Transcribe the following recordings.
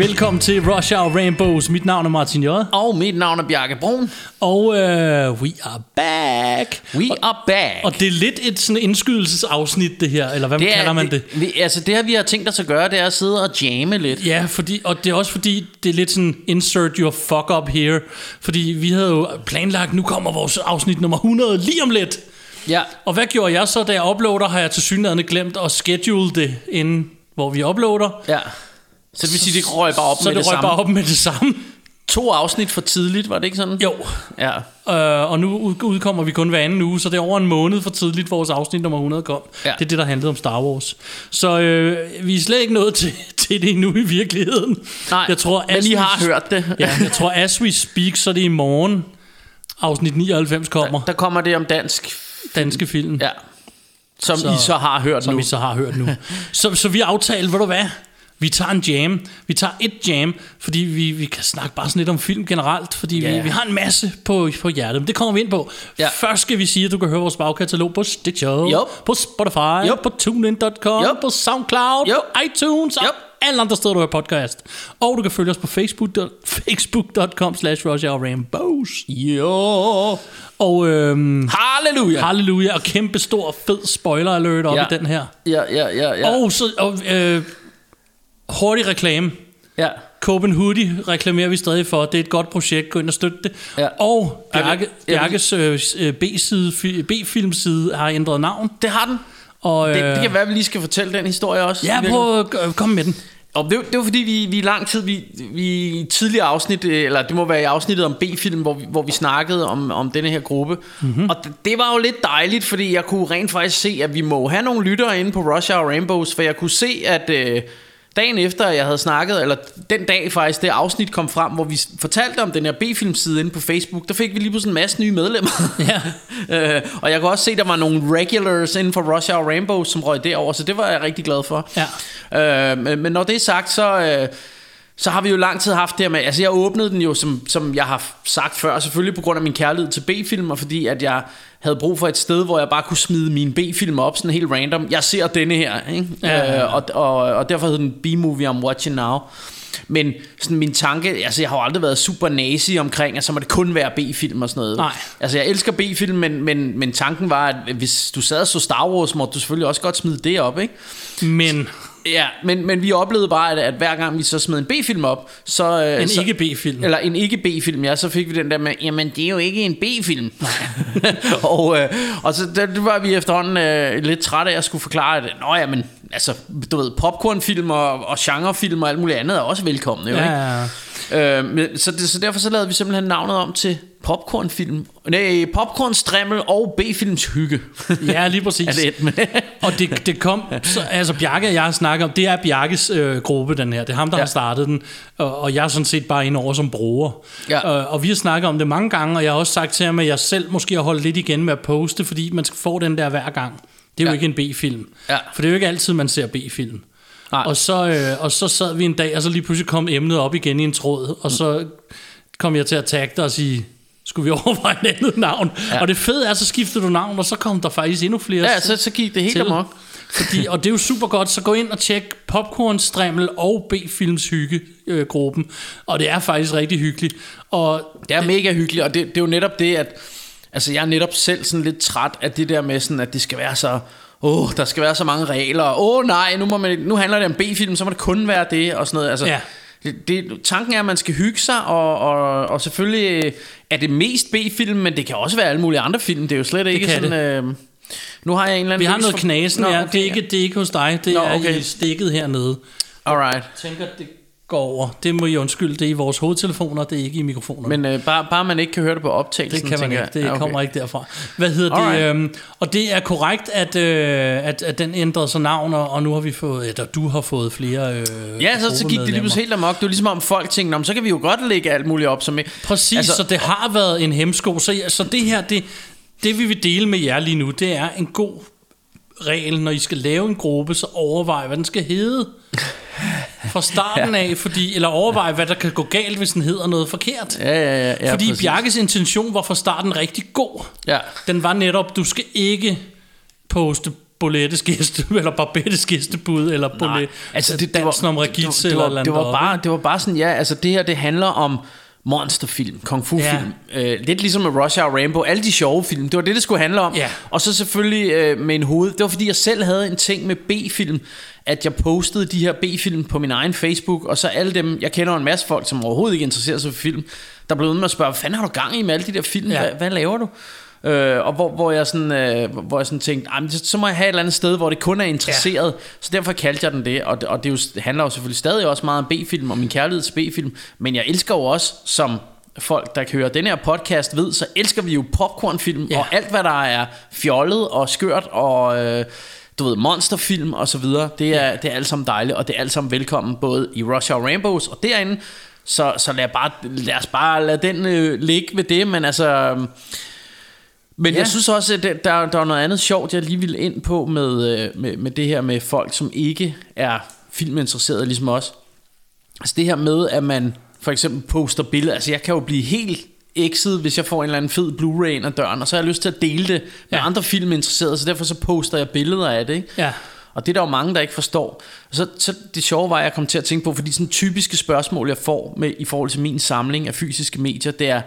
Velkommen til Rush Hour Rainbows. Mit navn er Martin J. Og mit navn er Bjarke Brun. Og uh, we are back. We og, are back. Og det er lidt et sådan indskydelsesafsnit, det her. Eller hvad det kalder man det? Vi, altså det her, vi har tænkt os at gøre, det er at sidde og jamme lidt. Ja, fordi, og det er også fordi, det er lidt sådan, insert your fuck up here. Fordi vi havde jo planlagt, nu kommer vores afsnit nummer 100 lige om lidt. Ja. Og hvad gjorde jeg så, da jeg uploader, har jeg til synligheden glemt at schedule det, inden hvor vi uploader. ja. Så det vil sige, det røg bare op så med det, det, røg samme. bare op med det samme. To afsnit for tidligt, var det ikke sådan? Jo, Ja. Øh, og nu ud- udkommer vi kun hver anden uge, så det er over en måned for tidligt, vores afsnit nummer 100 kom. Ja. Det er det, der handlede om Star Wars. Så øh, vi er slet ikke nået til, til det endnu i virkeligheden. Nej, jeg tror, men I har hørt det. ja, jeg tror, as we speak, så er det i morgen, afsnit 99 kommer, Der kommer det om dansk. danske film, Ja. Som Så- I så har hørt som nu. vi så har hørt nu. så, så vi aftalte, ved du hvad, vi tager en jam. Vi tager et jam, fordi vi, vi kan snakke bare sådan lidt om film generelt, fordi Ja. vi, vi har en masse på, på hjertet. Men det kommer vi ind på. Ja. Først skal vi sige, at du kan høre vores bagkatalog på Stitcher, Yup. på Spotify, Yup. på TuneIn.com, Yup. på Soundcloud, Yup. iTunes og Yup. alle andre steder, du hører podcast. Og du kan følge os på Facebook, facebook.com slash Rainbows. Jo. Og øhm, Halleluja. halleluja, og kæmpe stor fed spoiler alert op Ja. i den her. Ja, ja, ja, ja. Og så og, øh, hurtig reklame. ja. Copen Hoodie reklamerer vi stadig for. Det er et godt projekt. Gå ind og støtte det. Ja. Og Bjarke, Bjarkes øh, øh, B-side, fi- B-filmside har ændret navn. Det har den. Og, Det, øh, det kan være, at vi lige skal fortælle den historie også. Ja, prøv at øh, komme med den. Og det, var- det var fordi, vi, vi i lang tid, vi, vi i tidligere afsnit, øh, eller det må være i afsnittet om B-film, hvor vi, hvor vi snakkede om, om denne her gruppe. Mm-hmm. Og det, det var jo lidt dejligt, fordi jeg kunne rent faktisk se, at vi må have nogle lyttere inde på Rush Hour Rainbows, for jeg kunne se, at øh, dagen efter, jeg havde snakket, eller den dag faktisk, det afsnit kom frem, hvor vi fortalte om den her B-filmside inde på Facebook, der fik vi lige pludselig en masse nye medlemmer. Ja. øh, og jeg kunne også se, der var nogle regulars inden for Rush Hour Rainbows, som røg derover, så det var jeg rigtig glad for. Ja. Øh, men, men når det er sagt, så, øh, så har vi jo lang tid haft det her med, altså jeg åbnede den jo, som, som jeg har sagt før, selvfølgelig på grund af min kærlighed til B-film, og fordi at jeg havde brug for et sted, hvor jeg bare kunne smide mine B-film op, sådan helt random. Jeg ser denne her, ikke? Ja. Øh, og, og, og derfor hed den B-movie I'm watching now. Men sådan min tanke, altså jeg har jo aldrig været super nazi omkring, at så må det kun være B-film og sådan noget. Nej. Altså jeg elsker B-film, men, men, men tanken var, at hvis du sad og så Star Wars, måtte du selvfølgelig også godt smide det op, ikke? Men Ja, men, men vi oplevede bare, at, at hver gang vi så smed en B-film op, så... øh, en så, ikke B-film. Eller en ikke B-film, ja, så fik vi den der med, jamen det er jo ikke en B-film. og, øh, og så der, det var vi efterhånden øh, lidt trætte af at skulle forklare, at nå ja, men altså, du ved, popcornfilm og, og genrefilm og alt muligt andet er også velkomne, jo, ikke? Ja, ja. Øh, men, så, det, så derfor så lavede vi simpelthen navnet om til popcornfilm. Nej, popcornstrimmel og B-films hygge. ja, lige præcis. er det et med? Og det, det kom, så, altså Bjarke og jeg har snakket om, det er Bjarkes øh, gruppe, den her. Det er ham, der ja. Har startet den, og, og jeg er sådan set bare inde over som bruger. Ja. Øh, og vi har snakket om det mange gange, og jeg har også sagt til ham, at jeg selv måske har holdt lidt igen med at poste, fordi man skal få den der hver gang. Det er jo Ja. ikke en B-film. Ja. For det er jo ikke altid, man ser B-film. Nej. Og så, øh, og så sad vi en dag, og så lige pludselig kom emnet op igen i en tråd, og så kom jeg til at tagge dig og sige, skulle vi overveje et andet navn? Ja. Og det fede er, så skiftede du navn, og så kom der faktisk endnu flere Ja, så, så gik det helt til. amok. Fordi, og det er jo super godt, så gå ind og tjek Popcorn, Strimmel og B-Films hygge øh, gruppen. Og det er faktisk rigtig hyggeligt. Og Det er mega hyggeligt, og det, det er jo netop det, at altså, jeg er netop selv sådan lidt træt af det der med, sådan, at det skal være så... Åh, oh, der skal være så mange regler. Åh oh, nej, nu, må man, nu handler det om B-film, så må det kun være det, og sådan noget. Altså, Ja. Det, det, tanken er, at man skal hygge sig, og, og, og selvfølgelig er det mest B-film, men det kan også være alle mulige andre film. Det er jo slet ikke kan sådan... Øh, nu har jeg en eller anden... vi har noget for- knasen, Nå, ja. okay, Det er, ikke, det er ikke hos dig, det Nå, er okay. i stikket hernede. Alright. Jeg tænker, det går over. Det må I undskylde, det er i vores hovedtelefoner, det er ikke i mikrofonerne. Men øh, bare, bare man ikke kan høre det på optagelsen, det kan man ikke, det. Ja, okay. kommer ikke derfra. Hvad hedder det? Alright. Øhm, og det er korrekt, at, øh, at, at den ændrede sig navn, og, nu har vi fået, eller du har fået flere øh, Ja, så, så gik det lige pludselig helt amok. Det var ligesom om folk tænkte, "Nå, men så kan vi jo godt lægge alt muligt op som Præcis, altså, så det har været en hemsko. Så, så det her, det, det vi vil dele med jer lige nu, det er en god regel, når I skal lave en gruppe, så overvej, hvad den skal hedde. Fra starten af, fordi, eller overvej, hvad der kan gå galt, hvis den hedder noget forkert. Ja, ja, ja. ja fordi præcis. Bjarkes intention var fra starten rigtig god. Ja. Den var netop, du skal ikke poste Bolettes gæste, eller Barbettes gæstebud, eller Bolet, altså det, det var, dansen om det, Regitze, det, det, var, eller det, var bare, det var bare sådan, ja, altså det her, det handler om monsterfilm, kung fu film. Ja. Øh, lidt ligesom med Rush Hour Rambo, alle de sjove film, det var det, det skulle handle om. Ja. Og så selvfølgelig øh, med en hoved, det var fordi, jeg selv havde en ting med B-film, at jeg postede de her B-film på min egen Facebook, og så alle dem, jeg kender en masse folk, som overhovedet ikke interesserer sig for film, der blev ude med at spørge, hvad fanden har du gang i med alle de der film? Ja. Hvad, hvad laver du? Øh, og hvor, hvor, jeg sådan, øh, hvor jeg sådan tænkte, "Ej, men så må jeg have et eller andet sted, hvor det kun er interesseret. Ja. Så derfor kaldte jeg den det. Og, det- og det, jo, handler jo selvfølgelig stadig også meget om B-film, og min kærlighed til B-film. Men jeg elsker jo også, som folk, der kan høre den her podcast ved, så elsker vi jo popcornfilm, Ja. ja. og alt hvad der er fjollet og skørt, og øh, du ved, monsterfilm og så videre, det er, det er alt sammen dejligt, og det er alt sammen velkommen, både i Rush Hour Rainbows og derinde, så, så lad, bare, lad os bare lade den øh, ligge ved det, men altså... Men ja. Jeg synes også, at der, der der er noget andet sjovt, jeg lige vil ind på med, øh, med, med det her med folk, som ikke er filminteresserede ligesom os. Altså det her med, at man for eksempel poster billeder. Altså jeg kan jo blive helt ekset, hvis jeg får en eller anden fed Blu-ray ind ad døren, og så har jeg lyst til at dele det med Ja. andre filminteresserede, så derfor så poster jeg billeder af det. Ikke? Ja. Og det er der jo mange, der ikke forstår. Og så, så det sjove var, at jeg kom til at tænke på, fordi sådan typiske spørgsmål, jeg får med, i forhold til min samling af fysiske medier, det er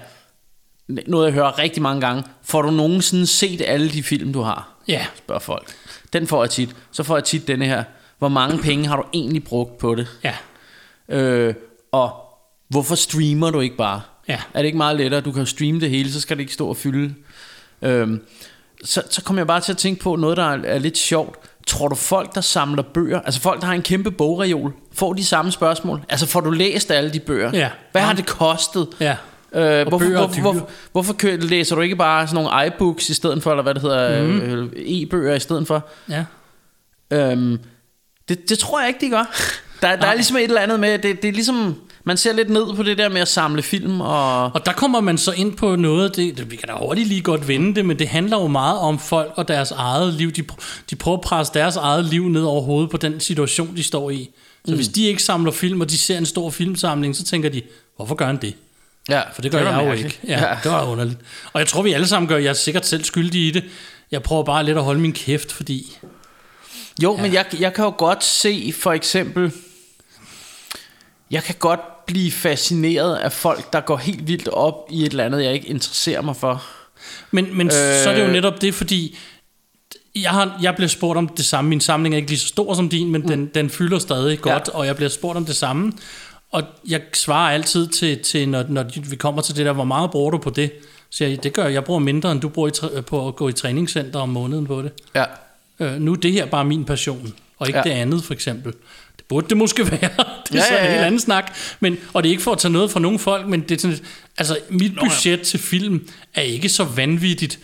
noget, jeg hører rigtig mange gange. Får du nogensinde set alle de film, du har? Ja. Spørger folk. Den får jeg tit. Så får jeg tit denne her. Hvor mange penge har du egentlig brugt på det? Ja. Øh, og hvorfor streamer du ikke bare? Ja. Er det ikke meget lettere? Du kan streame det hele, så skal det ikke stå og fylde. Øhm, så, så kommer jeg bare til at tænke på noget, der er, er lidt sjovt. Tror du folk, der samler bøger, altså folk, der har en kæmpe bogreol, får de samme spørgsmål? Altså får du læst alle de bøger? Ja. Hvad har det kostet? Ja. Øh, hvorfor, bøger er hvorfor, hvorfor, hvorfor kø- læser du ikke bare sådan nogle iBooks i stedet for, eller hvad det hedder, mm. øh, e-bøger i stedet for? Ja. Øhm, det, det tror jeg ikke, de gør. Der, der er Nej. ligesom et eller andet med, det, det er ligesom, man ser lidt ned på det der med at samle film, og... Og der kommer man så ind på noget, det, det, vi kan da hurtigt lige godt vende det, men det handler jo meget om folk og deres eget liv. De, de prøver at presse deres eget liv ned over hovedet på den situation, de står i. Så mm. hvis de ikke samler film, og de ser en stor filmsamling, så tænker de, hvorfor gør han det? Ja, For det gør var jeg jo ikke. Ja, ja, det var underligt. Og jeg tror, vi alle sammen gør, jeg er sikkert selv skyldig i det. Jeg prøver bare lidt at holde min kæft, fordi... Jo, ja. men jeg, jeg kan jo godt se, for eksempel... Jeg kan godt blive fascineret af folk, der går helt vildt op i et eller andet, jeg ikke interesserer mig for. Men, men øh... så er det jo Øh. netop det, fordi jeg, har, jeg bliver spurgt om det samme. Min samling er ikke lige så stor som din, men mm. den, den fylder stadig godt, og jeg bliver spurgt om det samme. Og jeg svarer altid til, til når, når vi kommer til det der, hvor meget bruger du på det? Så jeg, det gør jeg. Jeg bruger mindre, end du bruger i, træ- på at gå i træningscenter om måneden på det. Ja. Øh, nu er det her bare min passion, og ikke ja. Ja. det andet for eksempel. Det burde det måske være. det er Ja, så ja, en ja. helt anden snak. Men, og det er ikke for at tage noget fra nogle folk, men det er sådan, altså mit budget til film er ikke så vanvittigt,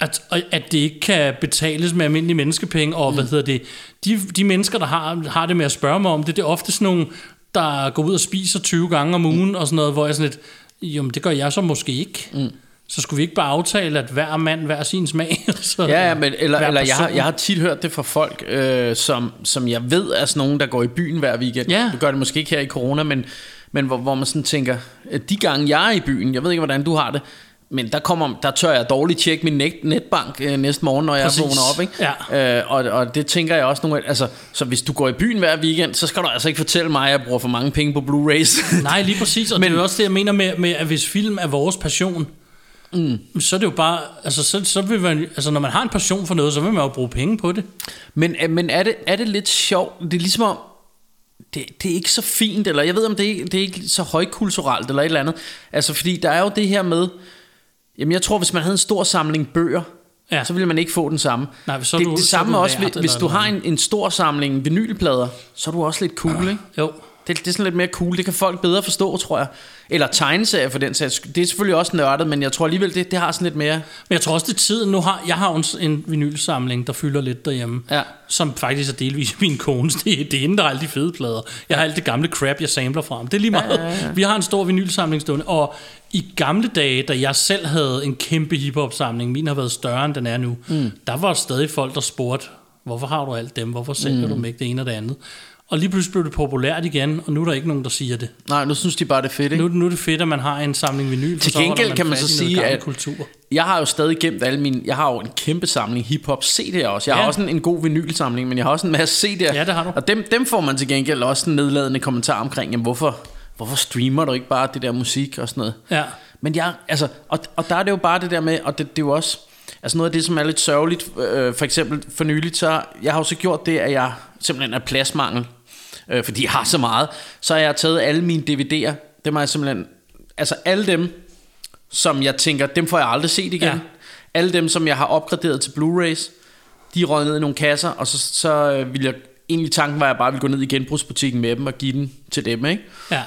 at, at det ikke kan betales med almindelige menneskepenge, og mm. hvad hedder det, de, de mennesker, der har, har det med at spørge mig om det, det er ofte sådan nogle, der går ud og spiser 20 gange om ugen, mm. og sådan noget, hvor jeg sådan lidt, jamen det gør jeg så måske ikke. Mm. Så skulle vi ikke bare aftale, at hver mand hver sin smag? så, Ja, ja men, eller, eller jeg, har, jeg har tit hørt det fra folk, øh, som, som jeg ved er sådan nogen, der går i byen hver weekend. Ja. Det gør det måske ikke her i corona, men, men hvor, hvor man sådan tænker, de gange jeg er i byen, jeg ved ikke, hvordan du har det, men der, kommer, der tør jeg dårligt tjekke min net, netbank øh, næste morgen, når jeg Præcis. vågner op. Ikke? Ja. Øh, og, og det tænker jeg også nogle gange, altså, så hvis du går i byen hver weekend, så skal du altså ikke fortælle mig, at jeg bruger for mange penge på Blu-rays. Nej, lige præcis. Og men, det er også det, jeg mener med, med at hvis film er vores passion, mm. så er det jo bare, altså, så, så vil man, altså når man har en passion for noget, så vil man jo bruge penge på det. Men, øh, men er, det, er det lidt sjovt? Det er ligesom om, det, det er ikke så fint, eller jeg ved om det er, det er ikke så højkulturelt, eller et eller andet. Altså fordi der er jo det her med, jamen jeg tror hvis man havde en stor samling bøger, Ja. ja. så ville man ikke få den samme. Nej, så det, du- det så samme du også, hvis, hvis du har en, en stor samling vinylplader, så er du også lidt cool, ikke? Jo. Det, det er sådan lidt mere cool. Det kan folk bedre forstå, tror jeg. Eller tegneserier for den sags. Det er selvfølgelig også nørdet, men jeg tror alligevel, det, det har sådan lidt mere... Men jeg tror også, det er tiden. Nu har, jeg har en, en vinylsamling, der fylder lidt derhjemme. Ja. Som faktisk er delvis min kones. Det, er- det er der alle de fede plader. Jeg har alt det gamle crap, jeg samler fra ham. Det er lige meget. Ja, ja, ja. Vi har en stor vinylsamling stående. Og i gamle dage, da jeg selv havde en kæmpe hiphop-samling, min har været større, end den er nu, mm. der var stadig folk, der spurgte, Hvorfor har du alt dem? Hvorfor sælger mm. du dem ikke det ene og det andet? Og lige pludselig blev det populært igen, og nu er der ikke nogen, der siger det. Nej, nu synes de bare, det er fedt, ikke? Nu, nu er det fedt, at man har en samling vinyl. Til gengæld kan man så sige, at kultur. jeg har jo stadig gemt alle mine... Jeg har jo en kæmpe samling hip-hop CD'er også. Jeg Ja. har også en, en god vinylsamling, men jeg har også en masse CD'er. Ja, det har du. Og dem, dem får man til gengæld også en nedladende kommentar omkring, jamen hvorfor, hvorfor streamer du ikke bare det der musik og sådan noget? Ja. Men jeg, altså, og, og der er det jo bare det der med, og det, det er jo også, altså noget af det, som er lidt sørgeligt, øh, for eksempel for nyligt, så jeg har jo så gjort det, at jeg simpelthen er pladsmangel, øh, fordi jeg har så meget, så har jeg taget alle mine DVD'er, dem har jeg simpelthen, altså alle dem, som jeg tænker, dem får jeg aldrig set igen, Ja. alle dem, som jeg har opgraderet til Blu-rays, de røget ned i nogle kasser, og så, så øh, vil jeg, egentlig tanken var, at jeg bare ville gå ned i genbrugsbutikken med dem og give den til dem, ikke? Ja.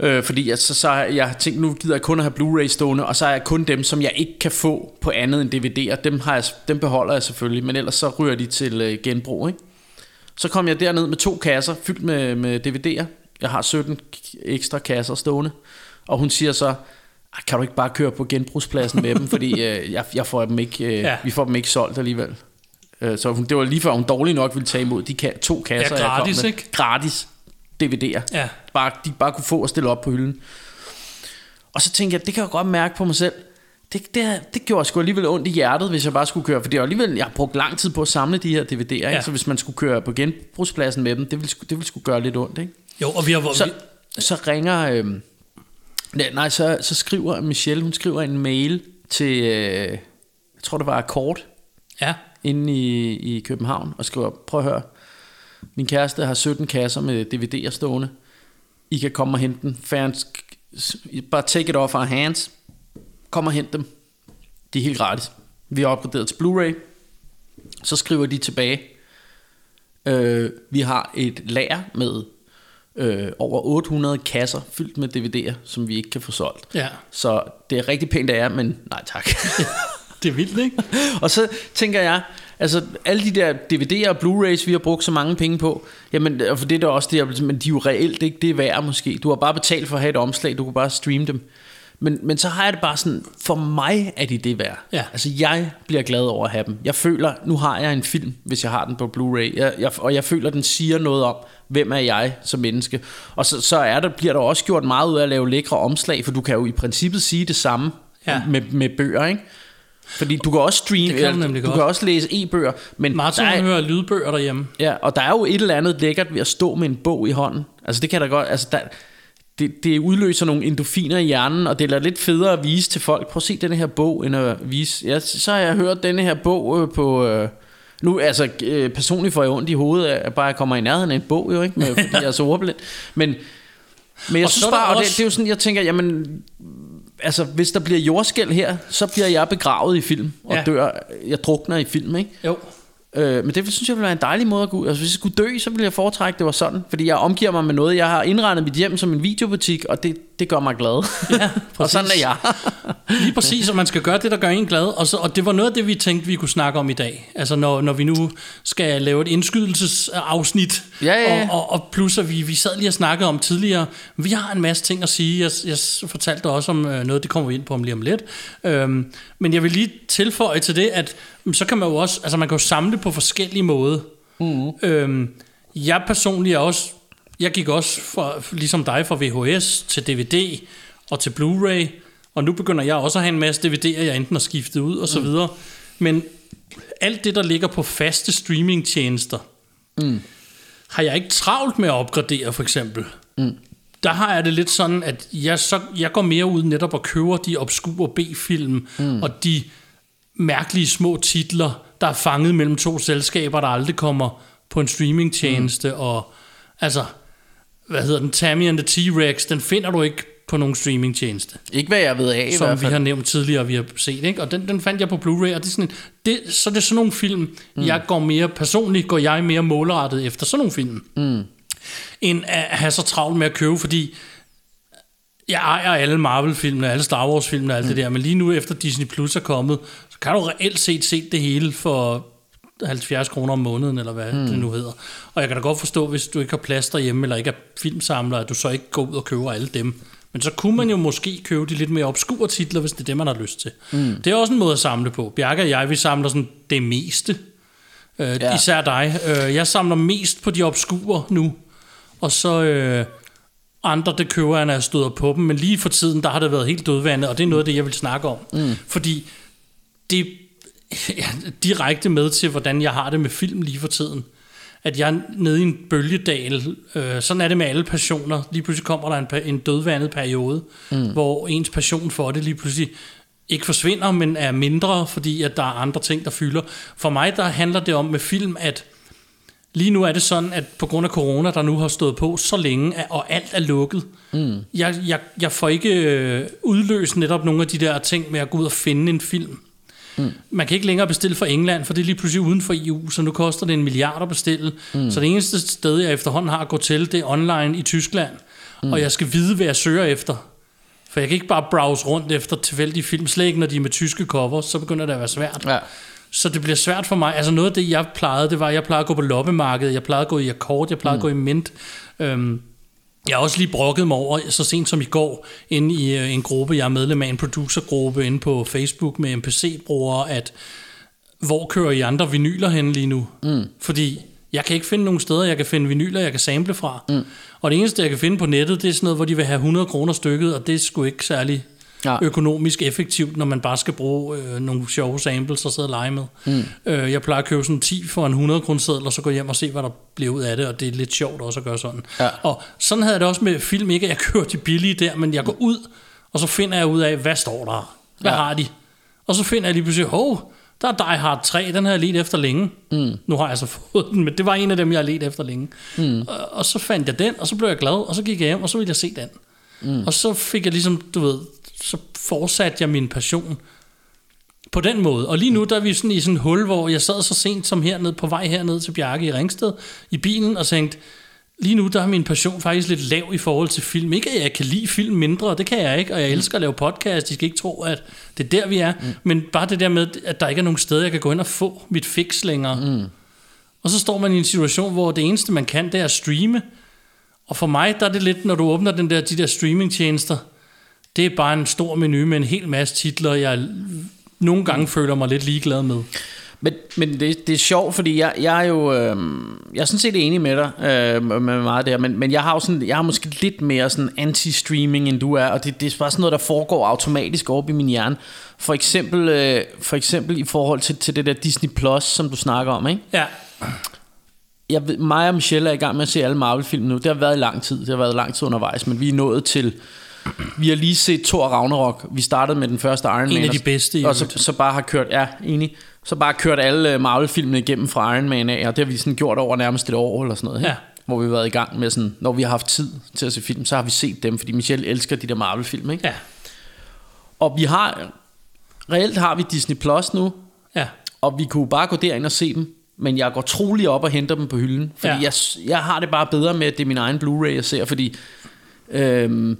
Øh, fordi jeg, så, så har jeg tænkt, nu gider jeg kun at have Blu-ray stående, og så er jeg kun dem, som jeg ikke kan få på andet end DVD'er. Dem, har jeg, dem beholder jeg selvfølgelig, men ellers så ryger de til øh, genbrug. Ikke? Så kom jeg derned med to kasser fyldt med, med DVD'er. Jeg har 17 k- ekstra kasser stående. Og hun siger så, "Ej, kan du ikke bare køre på genbrugspladsen med dem, fordi øh, jeg, jeg får dem ikke, øh, Ja. ja. vi får dem ikke solgt alligevel. Øh, så hun, det var lige før hun dårligt nok ville tage imod de ka- to kasser, jeg kom gratis, med. ikke? Gratis DVD'er Ja. bare, de bare kunne få og stille op på hylden. Og så tænkte jeg, det kan jeg godt mærke på mig selv. Det, det, det gjorde sgu alligevel ondt i hjertet, hvis jeg bare skulle køre. For det er alligevel, jeg har brugt lang tid på at samle de her DVD'er. Ja. Så hvis man skulle køre på genbrugspladsen med dem, det ville, det ville sgu gøre lidt ondt. Ikke? Jo, og vi har... Så, vi, så ringer... Øh, nej, så, så skriver Michelle, hun skriver en mail til, øh, jeg tror det var Akkord, ja. inde i, i København og skriver, prøv at høre, min kæreste har 17 kasser med DVD'er stående. I kan komme og hente den. Fans, bare take it off our hands. Kom og hent dem. De er helt gratis. Vi har opgraderet til Blu-ray. Så skriver de tilbage. Øh, vi har et lager med øh, over 800 kasser fyldt med DVD'er, som vi ikke kan få solgt. Ja. Så det er rigtig pænt af jer, men nej tak. Det er vildt, ikke? og så tænker jeg, altså alle de der DVD'er og Blu-rays, vi har brugt så mange penge på, jamen, og for det er da også det, men de er jo reelt ikke det er værd måske. Du har bare betalt for at have et omslag, du kan bare streame dem. Men, men så har jeg det bare sådan, for mig er de det værd. Ja. Altså jeg bliver glad over at have dem. Jeg føler, nu har jeg en film, hvis jeg har den på Blu-ray, jeg, jeg, og jeg føler, den siger noget om, hvem er jeg som menneske. Og så, så er der, bliver der også gjort meget ud af at lave lækre omslag, for du kan jo i princippet sige det samme Ja. med, med bøger, ikke? Fordi du kan også streame, Det kan du nemlig du godt. kan også læse e-bøger, men Martin der er, hører lydbøger derhjemme. ja, og der er jo et eller andet lækkert ved at stå med en bog i hånden. Altså det kan der godt, altså der, det, det udløser nogle endorfiner i hjernen, og det er lidt federe at vise til folk. Prøv at se denne her bog, end at vise. Ja, så har jeg hørt denne her bog øh, på... Øh, nu, altså, øh, personligt får jeg ondt i hovedet at bare jeg kommer i nærheden af en bog, jo ikke, med, fordi jeg er så ordblind. Men, men jeg Og så synes bare, og det, også- det er jo sådan, jeg tænker, jamen, altså, hvis der bliver jordskæld her, så bliver jeg begravet i film, og ja. dør, jeg drukner i film, ikke? Jo. Øh, men det synes jeg ville være en dejlig måde at gå ud. Altså, hvis jeg skulle dø, så ville jeg foretrække, at det var sådan. Fordi jeg omgiver mig med noget. Jeg har indrettet mit hjem som en videobutik, og det, det gør mig glad. Ja, og sådan er jeg. Lige præcis, og man skal gøre det, der gør en glad. Og, så, og det var noget af det, vi tænkte, vi kunne snakke om i dag. Altså når, når vi nu skal lave et indskydelsesafsnit. Ja, ja, ja. Og, og, og plus, at vi, vi sad lige og snakkede om tidligere. Vi har en masse ting at sige. Jeg, jeg fortalte også om øh, noget, det kommer vi ind på om lige om lidt. Øhm, men jeg vil lige tilføje til det, at mm, så kan man jo også, altså man kan jo samle på forskellige måder. Mm. Øhm, jeg personligt er også, jeg gik også fra, ligesom dig fra VHS til DVD og til Blu-ray, og nu begynder jeg også at have en masse DVD'er, jeg enten har skiftet ud og så Mm. videre. Men alt det, der ligger på faste streamingtjenester, mm. har jeg ikke travlt med at opgradere, for eksempel. Mm. Der har jeg det lidt sådan, at jeg, så, jeg går mere ud netop og køber de obskure B-film, mm. og de mærkelige små titler, der er fanget mellem to selskaber, der aldrig kommer på en streamingtjeneste, mm. og altså, hvad hedder den, Tammy and the T-Rex, den finder du ikke på nogen streamingtjeneste Ikke hvad jeg ved af som vi har nævnt tidligere, vi har set, ikke? og den, den fandt jeg på Blu-ray, og det er sådan, en, det, så det er sådan nogle film, mm. jeg går mere, personligt går jeg mere målrettet efter sådan nogle film, mm. end at have så travlt med at købe, fordi jeg ejer alle Marvel-filmene, alle Star Wars-filmene og alt mm. det der, men lige nu efter Disney Plus er kommet, så kan du reelt set se det hele for 70 kroner om måneden, eller hvad mm. det nu hedder. Og jeg kan da godt forstå, hvis du ikke har plads derhjemme, eller ikke er filmsamler, at du så ikke går ud og køber alle dem. Men så kunne man jo måske købe de lidt mere obskure titler, hvis det er det, man har lyst til. Mm. Det er også en måde at samle på. Bjarke og jeg, vi samler sådan det meste. Øh, Ja. Især dig. Øh, jeg samler mest på de obskure nu, og så øh, andre, det køber jeg, når jeg støder på dem. Men lige for tiden, der har det været helt dødvandet, og det er noget af det, jeg vil snakke om. Mm. Fordi det ja, direkte med til, hvordan jeg har det med film lige for tiden. At jeg er nede i en bølgedal. Øh, sådan er det med alle passioner. Lige pludselig kommer der en, en dødvandet periode, mm. hvor ens passion for det lige pludselig ikke forsvinder, men er mindre, fordi at der er andre ting, der fylder. For mig, der handler det om med film, at lige nu er det sådan, at på grund af corona, der nu har stået på så længe, og alt er lukket, mm. jeg, jeg, jeg får ikke øh, udløst netop nogle af de der ting med at gå ud og finde en film. Mm. Man kan ikke længere bestille fra England, for det er lige pludselig uden for EU, så nu koster det en milliard at bestille. Mm. Så det eneste sted, jeg efterhånden har at gå til, det er online i Tyskland. Mm. Og jeg skal vide, hvad jeg søger efter. For jeg kan ikke bare browse rundt efter tilfældige film, slet ikke når de er med tyske covers, så begynder det at være svært. Ja. Så det bliver svært for mig. Altså noget af det, jeg plejede, det var, at jeg plejede at gå på loppemarkedet, jeg plejede at gå i akkord, jeg plejede mm. at gå i mint. Øhm, jeg har også lige brokket mig over, så sent som i går, inde i øh, en gruppe, jeg er medlem af, en producergruppe inde på Facebook med MPC-brugere, at hvor kører I andre vinyler hen lige nu? Mm. Fordi jeg kan ikke finde nogen steder, jeg kan finde vinyler, jeg kan sample fra. Mm. Og det eneste, jeg kan finde på nettet, det er sådan noget, hvor de vil have 100 kroner stykket, og det er sgu ikke særlig Nej. økonomisk effektivt, når man bare skal bruge øh, nogle sjove samples og sidde og lege med. Mm. Øh, jeg plejer at købe sådan 10 for en 100 kroner og så gå hjem og se, hvad der bliver ud af det, og det er lidt sjovt også at gøre sådan. Ja. Og sådan havde jeg det også med film, ikke at jeg kører de billige der, men jeg går ud, og så finder jeg ud af, hvad står der? Hvad Ja. ja. har de? Og så finder jeg lige pludselig, hov, der er Die Hard 3, den har jeg let efter længe. Mm. Nu har jeg så fået den, men det var en af dem, jeg har let efter længe. Mm. Og, og så fandt jeg den, og så blev jeg glad, og så gik jeg hjem, og så ville jeg se den. Mm. Og så fik jeg ligesom, du ved, så fortsatte jeg min passion på den måde. Og lige nu, der er vi sådan i sådan et hul, hvor jeg sad så sent som hernede, på vej herned til Bjarke i Ringsted, i bilen, og tænkte, lige nu, der er min passion faktisk lidt lav i forhold til film. Ikke, at jeg kan lide film mindre, det kan jeg ikke, og jeg elsker at lave podcast, de skal ikke tro, at det er der, vi er. Mm. Men bare det der med, at der ikke er nogen steder, jeg kan gå ind og få mit fix længere. Mm. Og så står man i en situation, hvor det eneste, man kan, det er at streame. Og for mig, der er det lidt, når du åbner den der, de der streamingtjenester, det er bare en stor menu med en hel masse titler, jeg nogle gange føler mig lidt ligeglad med. Men, men det, det er sjovt, fordi jeg, jeg er jo øh, jeg er sådan set enig med dig øh, med meget der, men, men jeg har jo sådan, jeg har måske lidt mere sådan anti-streaming end du er, og det, det er bare sådan noget, der foregår automatisk op i min hjerne. For eksempel, øh, for eksempel i forhold til, til det der Disney Plus, som du snakker om, ikke? Ja, Jeg ved, mig og Michelle er i gang med at se alle Marvel-film nu. Det har været i lang tid. Det har været lang tid undervejs, men vi er nået til... Vi har lige set Thor Ragnarok. Vi startede med den første Iron En Man. af og- de bedste i Og så, så bare har kørt... Ja, enig. Så bare kørt alle øh, Marvel-filmene igennem fra Iron Man af, og det har vi sådan gjort over nærmest et år eller sådan noget. Ja. Hvor vi har været i gang med sådan... Når vi har haft tid til at se film, så har vi set dem, fordi Michelle elsker de der Marvel-film, ikke? ja, Og vi har... Reelt har vi Disney Plus nu, ja. og vi kunne bare gå derind og se dem, men jeg går trolig op og henter dem på hylden, fordi. Ja. jeg, jeg har det bare bedre med, at det er min egen Blu-ray, jeg ser, fordi... Øhm,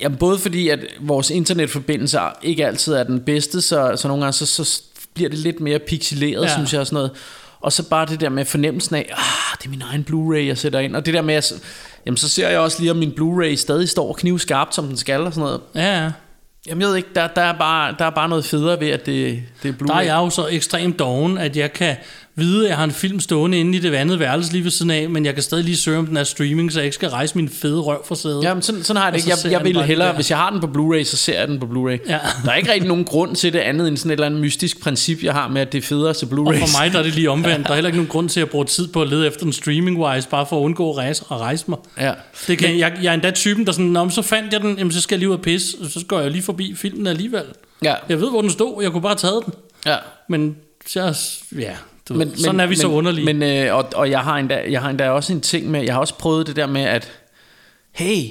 jamen, både fordi, at vores internetforbindelse ikke altid er den bedste, så, så nogle gange så, så bliver det lidt mere pixeleret, ja. Ja. synes jeg, og sådan noget. Og så bare det der med fornemmelsen af, ah, det er min egen Blu-ray, jeg sætter ind. Og det der med, at, jamen, så ser jeg også lige, om min Blu-ray stadig står knivskarpt, som den skal, og sådan noget. Ja, ja. Jamen, jeg ved ikke, der, der, er, bare, der er bare noget federe ved, at det, det er Blu-ray. Der er jeg jo så ekstremt doven, at jeg kan vide, at jeg har en film stående inde i det vandede værelse lige ved siden af, men jeg kan stadig lige søge, om den er streaming, så jeg ikke skal rejse min fede røv fra sædet. Jamen, sådan, sådan har jeg det Og ikke. Jeg, jeg vil hellere, hvis jeg har den på Blu-ray, så ser jeg den på Blu-ray. Ja. Der er ikke rigtig nogen grund til det andet end sådan et eller andet mystisk princip, jeg har med, at det er federe se Blu-ray. Og for mig der er det lige omvendt. Der er heller ikke nogen grund til at bruge tid på at lede efter den streaming-wise, bare for at undgå at rejse, at rejse mig. Ja. Det kan, jeg, jeg er endda typen, der sådan, men så fandt jeg den, jamen, så skal jeg lige ud og pisse, og så går jeg lige forbi filmen alligevel. Ja. Jeg ved, hvor den stod, jeg kunne bare have taget den. ja. Men så, ja, du men, ved, sådan er vi men, så underlige. Men, øh, og, og jeg, har endda, jeg har endda også en ting med, jeg har også prøvet det der med, at hey,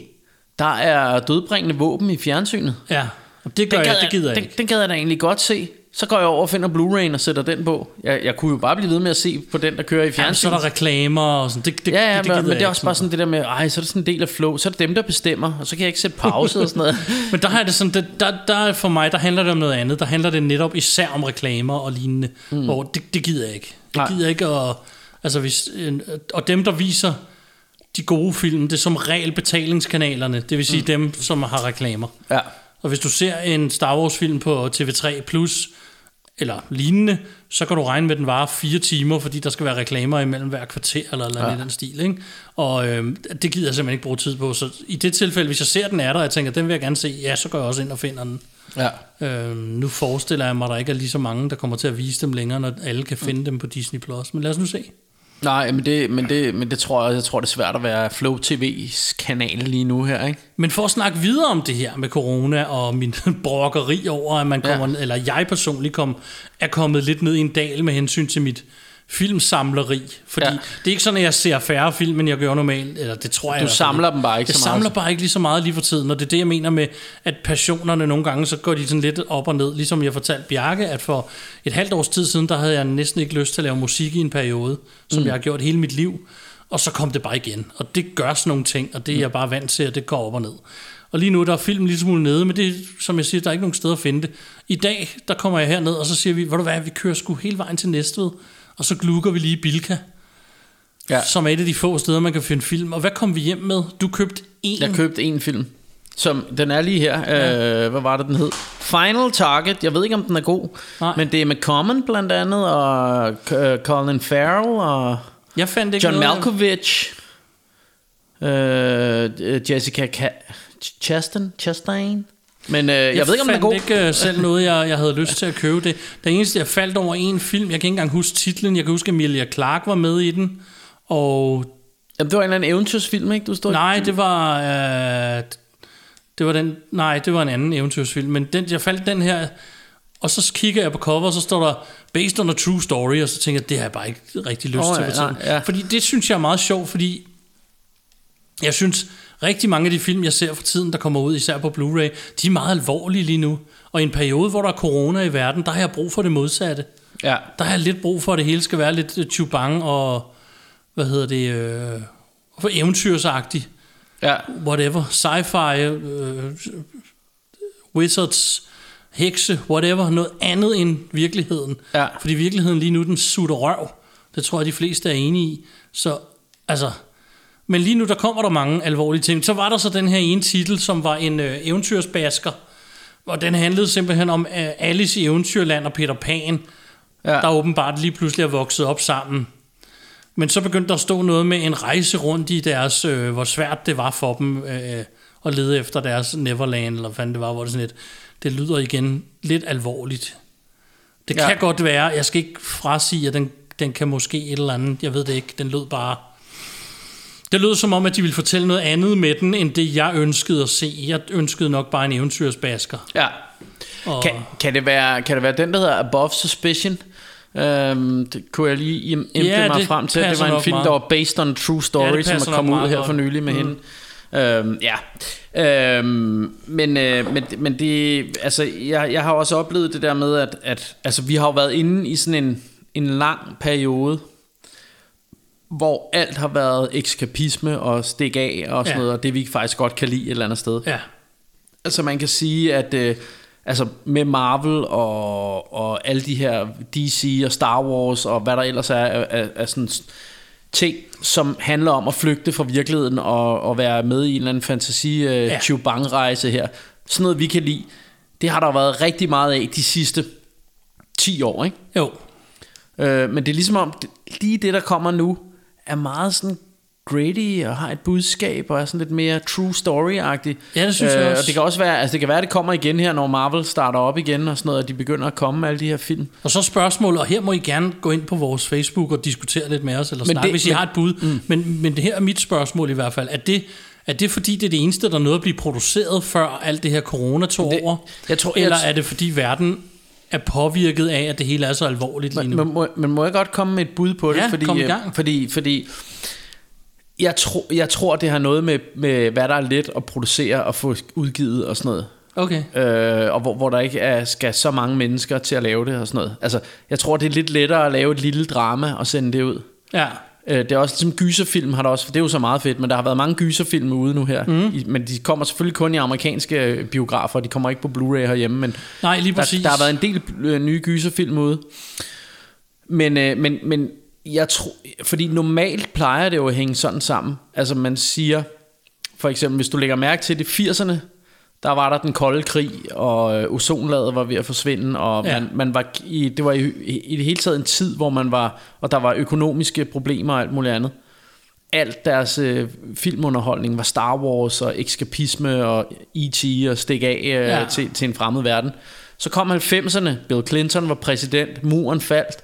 der er dødbringende våben i fjernsynet. ja, det gør Den jeg, gad det gider jeg den, ikke. den gad jeg da egentlig godt se. Så går jeg over og finder Blu-ray'en og sætter den på. Jeg, jeg kunne jo bare blive ved med at se på den, der kører i Jamen, så fjernsynet. er der reklamer og sådan. Det, det, Ja, ja, det, det men, men det er også bare sådan det der med, ej, så er det sådan en del af flow, så er det dem, der bestemmer, og så kan jeg ikke sætte pause og sådan noget. Men der har det sådan, det, der, der for mig, der handler det om noget andet. Der handler det netop især om reklamer og lignende. Mm. Hvor det, det gider jeg ikke. Det gider jeg ikke at, altså hvis, og dem, der viser de gode film, det er som regel betalingskanalerne. Det vil sige mm. dem, som har reklamer. Ja. Og hvis du ser en Star Wars film på TV3+, eller lignende, så kan du regne med, at den varer fire timer, fordi der skal være reklamer imellem hver kvarter, eller, eller ja. i den stil. Ikke? Og øh, det gider jeg simpelthen ikke bruge tid på. Så i det tilfælde, hvis jeg ser den er der, og jeg tænker, den vil jeg gerne se, ja, så går jeg også ind og finder den. Ja. Øh, nu forestiller jeg mig, at der ikke er lige så mange, der kommer til at vise dem længere, når alle kan finde mm. dem på Disney+. Plus. Men lad os nu se. Nej, men det, men det, men det tror jeg, jeg tror, det er svært at være Flow TV's kanal lige nu her, ikke? Men for at snakke videre om det her med corona og min brokkeri over, at man kommer, ja. eller jeg personligt kom, er kommet lidt ned i en dal med hensyn til mit filmsamleri. Fordi ja. det er ikke sådan, at jeg ser færre film, end jeg gør normalt. Eller det tror jeg. Du samler dem bare ikke jeg så meget. samler bare ikke lige så meget lige for tiden. Og det er det, jeg mener med, at passionerne nogle gange, så går de sådan lidt op og ned. Ligesom jeg fortalte Bjarke, at for et halvt års tid siden, der havde jeg næsten ikke lyst til at lave musik i en periode, som mm. jeg har gjort hele mit liv. Og så kom det bare igen. Og det gør sådan nogle ting, og det er jeg bare vant til, at det går op og ned. Og lige nu der er filmen lige smule nede, men det som jeg siger, der er ikke nogen sted at finde det. I dag, der kommer jeg herned, og så siger vi, hvor du hvad, vi kører sgu hele vejen til Næstved og så glukker vi lige Bilka, ja. som er et af de få steder, man kan finde film. Og hvad kom vi hjem med? Du købte en. Jeg købte en film. Som, den er lige her. Ja. Øh, hvad var det, den hed? Final Target. Jeg ved ikke, om den er god. Nej. Men det er med Common blandt andet, og uh, Colin Farrell, og jeg fandt ikke John noget. Malkovich. Uh, Jessica Ka- Chastain. Chastain. Men øh, jeg, jeg ved ikke, om den er god. ikke uh, selv noget, jeg, jeg havde lyst til at købe det. Det eneste, jeg faldt over en film, jeg kan ikke engang huske titlen, jeg kan huske, at Emilia Clarke var med i den, og... Jamen, det var en eller anden eventyrsfilm, ikke? Du stod nej, det var... Uh, det var den, nej, det var en anden eventyrsfilm, men den, jeg faldt den her, og så kigger jeg på cover, og så står der Based on a True Story, og så tænker jeg, det har jeg bare ikke rigtig lyst oh, til. Ja, nej, ja. Fordi det synes jeg er meget sjovt, fordi jeg synes, rigtig mange af de film, jeg ser for tiden, der kommer ud, især på Blu-ray, de er meget alvorlige lige nu. Og i en periode, hvor der er corona i verden, der har jeg brug for det modsatte. Ja. Der har jeg lidt brug for, at det hele skal være lidt chubang og, hvad hedder det, øh, for eventyrsagtigt. Ja. Whatever. Sci-fi, øh, wizards, hekse, whatever. Noget andet end virkeligheden. Ja. Fordi virkeligheden lige nu, den sutter røv. Det tror jeg, de fleste er enige i. Så, altså, men lige nu, der kommer der mange alvorlige ting. Så var der så den her ene titel, som var en øh, eventyrsbasker. Og den handlede simpelthen om øh, Alice i Eventyrland og Peter Pan, ja. der åbenbart lige pludselig er vokset op sammen. Men så begyndte der at stå noget med en rejse rundt i deres, øh, hvor svært det var for dem øh, at lede efter deres Neverland, eller hvad det var, hvor det sådan lidt, det lyder igen lidt alvorligt. Det kan ja. godt være, jeg skal ikke frasige, at den, den kan måske et eller andet, jeg ved det ikke, den lød bare det lød som om, at de ville fortælle noget andet med den, end det jeg ønskede at se. Jeg ønskede nok bare en eventyrsbasker. Ja. Og... Kan, kan, det være, kan det være den, der hedder Above Suspicion? Um, det kunne jeg lige impe ja, mig frem til. Det var en film, meget. der var based on true story, ja, som er kommet ud her for nylig med mm. hende. Um, ja, um, men, uh, men, men det, altså, jeg, jeg har også oplevet det der med, at, at altså, vi har jo været inde i sådan en, en lang periode, hvor alt har været ekskapisme og stik af og sådan ja. noget, og det vi faktisk godt kan lide et eller andet sted. Ja. Altså man kan sige, at øh, altså med Marvel og, og alle de her DC og Star Wars og hvad der ellers er af, af sådan ting, som handler om at flygte fra virkeligheden og, og være med i en eller anden fantasi øh, ja. rejse her. Sådan noget vi kan lide. Det har der været rigtig meget af de sidste 10 år, ikke? Jo. Øh, men det er ligesom om, lige det der kommer nu, er meget sådan gritty og har et budskab og er sådan lidt mere true story-agtig. Ja, det synes øh, jeg også. Og det kan også være, altså det kan være, at det kommer igen her, når Marvel starter op igen og sådan noget, og de begynder at komme med alle de her film. Og så spørgsmålet, og her må I gerne gå ind på vores Facebook og diskutere lidt med os, eller snakke, hvis I men, har et bud. Mm. Men, men det her er mit spørgsmål i hvert fald. Er det, er det fordi, det er det eneste, der nåede at blive produceret, før alt det her corona tog det, over? Jeg tror, eller jeg, er det fordi verden er påvirket af, at det hele er så alvorligt lige nu. Men, må, men må jeg godt komme med et bud på det? Ja, fordi, kom i øh, gang. Fordi, fordi jeg, tro, jeg tror, det har noget med, med, hvad der er let at producere og få udgivet og sådan noget. Okay. Øh, og hvor, hvor der ikke er, skal så mange mennesker til at lave det og sådan noget. Altså, jeg tror, det er lidt lettere at lave et lille drama og sende det ud. Ja. Øh, det er også ligesom gyserfilm har der også, for det er jo så meget fedt, men der har været mange gyserfilm ude nu her. Mm. I, men de kommer selvfølgelig kun i amerikanske øh, biografer, de kommer ikke på Blu-ray herhjemme, men Nej, lige præcis. Der, der har været en del øh, nye gyserfilm ude. Men, øh, men, men jeg tror, fordi normalt plejer det jo at hænge sådan sammen. Altså man siger, for eksempel hvis du lægger mærke til det 80'erne, der var der den kolde krig, og øh, ozonlaget var ved at forsvinde, og Ja. man, man var i, det var i, i det hele taget en tid, hvor man var, og der var økonomiske problemer og alt muligt andet. Alt deres øh, filmunderholdning var Star Wars og eskapisme og E.T. og stik af øh, ja. til, til en fremmed verden. Så kom 90'erne, Bill Clinton var præsident, muren faldt,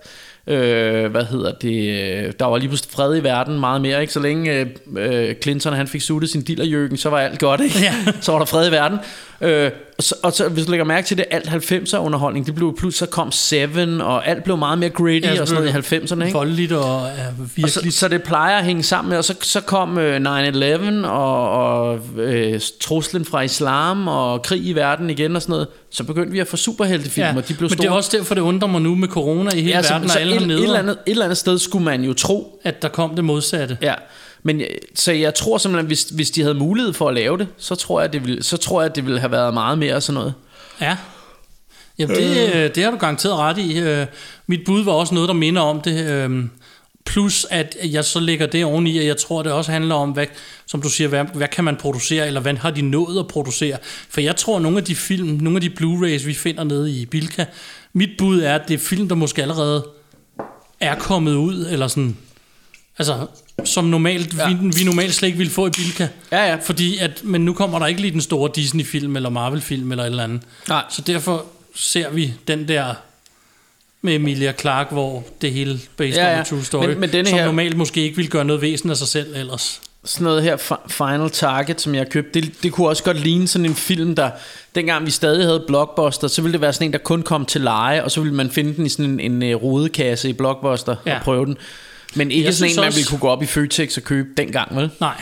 øh, hvad hedder det, der var lige pludselig fred i verden meget mere, ikke? Så længe øh, øh, Clinton han fik suttet sin dillerjøkken, så var alt godt, ikke? Ja. så var der fred i verden. Øh, og, så, og så, hvis du lægger mærke til det, alt 90'er underholdning, det blev pludselig, så kom Seven, og alt blev meget mere gritty Ja, ja, og sådan noget i 90'erne, ikke? Voldeligt og Og virkelig... så, så det plejer at hænge sammen med, og så, så kom øh, 9-11 og, og øh, truslen fra islam og krig i verden igen og sådan noget. Så begyndte vi at få superheltefilm, ja, og de blev men store. det er også derfor, det undrer mig nu med corona i hele ja, verden, så og alle et, et, eller andet, et eller andet sted skulle man jo tro, at der kom det modsatte. Ja, men øh, så jeg tror simpelthen, hvis, hvis de havde mulighed for at lave det, så tror jeg, det ville, så tror jeg, det ville have været meget mere sådan noget. Ja. Jamen, det, øh. det har du garanteret ret i. Øh, Mit bud var også noget, der minder om det. øh, Plus, at jeg så lægger det oveni, og jeg tror, det også handler om, hvad, som du siger, hvad, hvad kan man producere, eller hvad har de nået at producere? For jeg tror, nogle af de film, nogle af de Blu-rays, vi finder nede i Bilka, mit bud er, at det er film, der måske allerede er kommet ud, eller sådan, altså, som normalt, ja. Vi, vi normalt slet ikke ville få i Bilka. Ja, ja. Fordi at, men nu kommer der ikke lige den store Disney-film, eller Marvel-film, eller et eller andet. Nej. Så derfor ser vi den der med Emilia Clarke, hvor det hele based Ja, on ja. a true story, Men- men denne som her- normalt måske ikke ville gøre noget væsen af sig selv ellers. Sådan noget her Fi- Final Target, som jeg købte, det, det kunne også godt ligne sådan en film, der dengang vi stadig havde Blockbuster, så ville det være sådan en, der kun kom til leje, og så ville man finde den i sådan en, en, en rodekasse i Blockbuster Ja. og prøve den. Men ikke Jeg sådan en, man også- ville kunne gå op i Føtex og købe dengang, vel? Nej.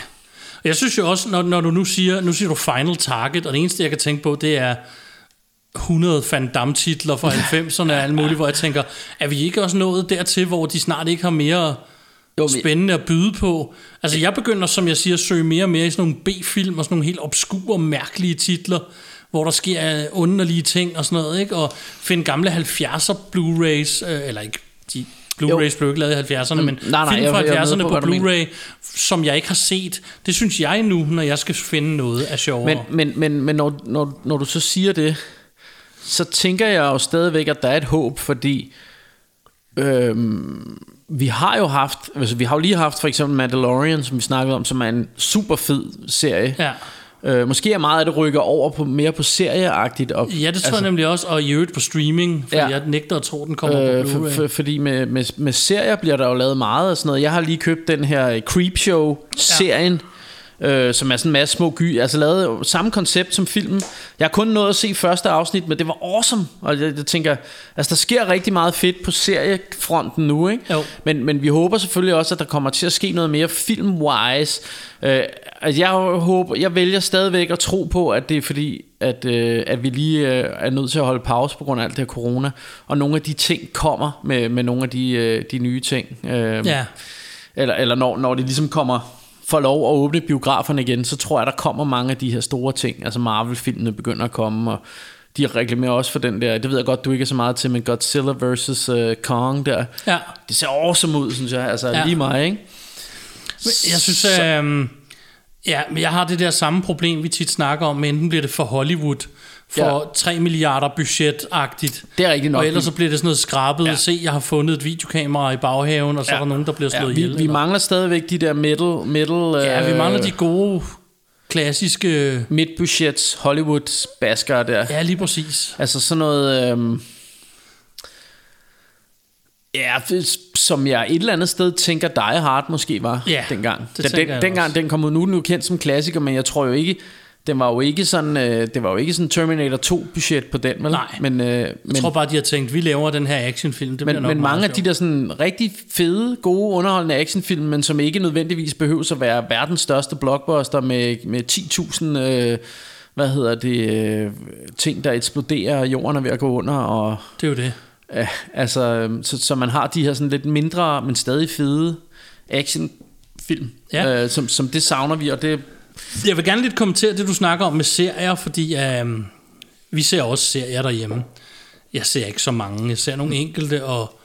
Og Jeg synes jo også, når, når du nu siger, nu siger du Final Target, og det eneste, jeg kan tænke på, det er 100 Van Damme-titler fra 90'erne og alt muligt, hvor jeg tænker, er vi ikke også nået dertil, hvor de snart ikke har mere Jo, men- spændende at byde på? Altså jeg begynder, som jeg siger, at søge mere og mere i sådan nogle B-film og sådan nogle helt obskure, mærkelige titler, hvor der sker underlige ting og sådan noget, ikke? Og finde gamle 70'er Blu-rays, øh, eller ikke, de Blu-rays blev ikke lavet i 70'erne, men nej, nej, film fra jeg er med 70'erne på, på. Blu-ray, som jeg ikke har set. Det synes jeg nu, når jeg skal finde noget af sjovere. Men, men, men, men når, når, når du så siger det, så tænker jeg jo stadigvæk, at der er et håb, fordi øhm, vi har jo haft, altså vi har jo lige haft for eksempel Mandalorian, som vi snakkede om, som er en super fed serie. Ja. Øh, måske er meget af det rykker over på mere på serieagtigt. Og, Ja, det tror altså, jeg nemlig også, og i øvrigt på streaming, for ja. Jeg nægter at tro, den kommer Øh, på for, Blu-ray. for, fordi med, med, med serier bliver der jo lavet meget og sådan noget. Jeg har lige købt den her Creepshow-serien, ja. Øh, som er sådan en masse små gy. Altså lavet samme koncept som filmen. Jeg har kun nået at se første afsnit, men det var awesome. Og jeg, jeg tænker, altså der sker rigtig meget fedt på seriefronten nu, ikke? Jo. Men, men vi håber selvfølgelig også, at der kommer til at ske noget mere film-wise. Øh, altså jeg, håber, jeg vælger stadigvæk at tro på, at det er fordi, at, øh, at vi lige øh, er nødt til at holde pause på grund af alt det her corona. Og nogle af de ting kommer med, med nogle af de, øh, de nye ting. Øh, Ja. Eller, eller når, når det ligesom kommer får lov at åbne biograferne igen, så tror jeg, der kommer mange af de her store ting. Altså Marvel-filmene begynder at komme, og de reklamerer også for den der, det ved jeg godt, du ikke er så meget til, men Godzilla vs. Uh, Kong der. Ja. Det ser awesome ud, synes jeg. Altså Ja. lige mig, ikke? Jeg synes, at, øhm, ja, men jeg har det der samme problem, vi tit snakker om, men enten bliver det for Hollywood, for ja. Ja. 3 milliarder budget-agtigt. Det er rigtigt nok. Og ellers så bliver det sådan noget skrabet. Ja. Ja. Se, jeg har fundet et videokamera i baghaven, og så ja. er Ja. der nogen, der bliver Ja, slået vi, ihjel. vi eller- mangler stadigvæk de der middle, middle Ja, vi øh, mangler de gode, klassiske... midtbudgets Hollywood baskere der. Ja, lige præcis. Altså sådan noget... Øhm, ja, som jeg et eller andet sted tænker Die Hard måske var Ja, dengang. det Da den, dengang også. den kom ud, nu er den jo kendt som klassiker, men jeg tror jo ikke, den var jo ikke sådan, øh, det var jo ikke sådan Terminator 2 budget på den, vel? Nej. Men, øh, Jeg men, tror bare, de har tænkt, vi laver den her actionfilm. Det men, nok men mange af de der sådan rigtig fede, gode, underholdende actionfilm, men som ikke nødvendigvis behøver at være verdens største blockbuster med, med 10.000 øh, hvad hedder det, øh, ting, der eksploderer, og jorden er ved at gå under, og Det er jo det. Ja, altså, øhm, så, så man har de her sådan lidt mindre, men stadig fede actionfilm, Ja. øh, som, som det savner vi, og det, Jeg vil gerne lidt kommentere det, du snakker om med serier, fordi øh, vi ser også serier derhjemme. Jeg ser ikke så mange. Jeg ser nogle enkelte, og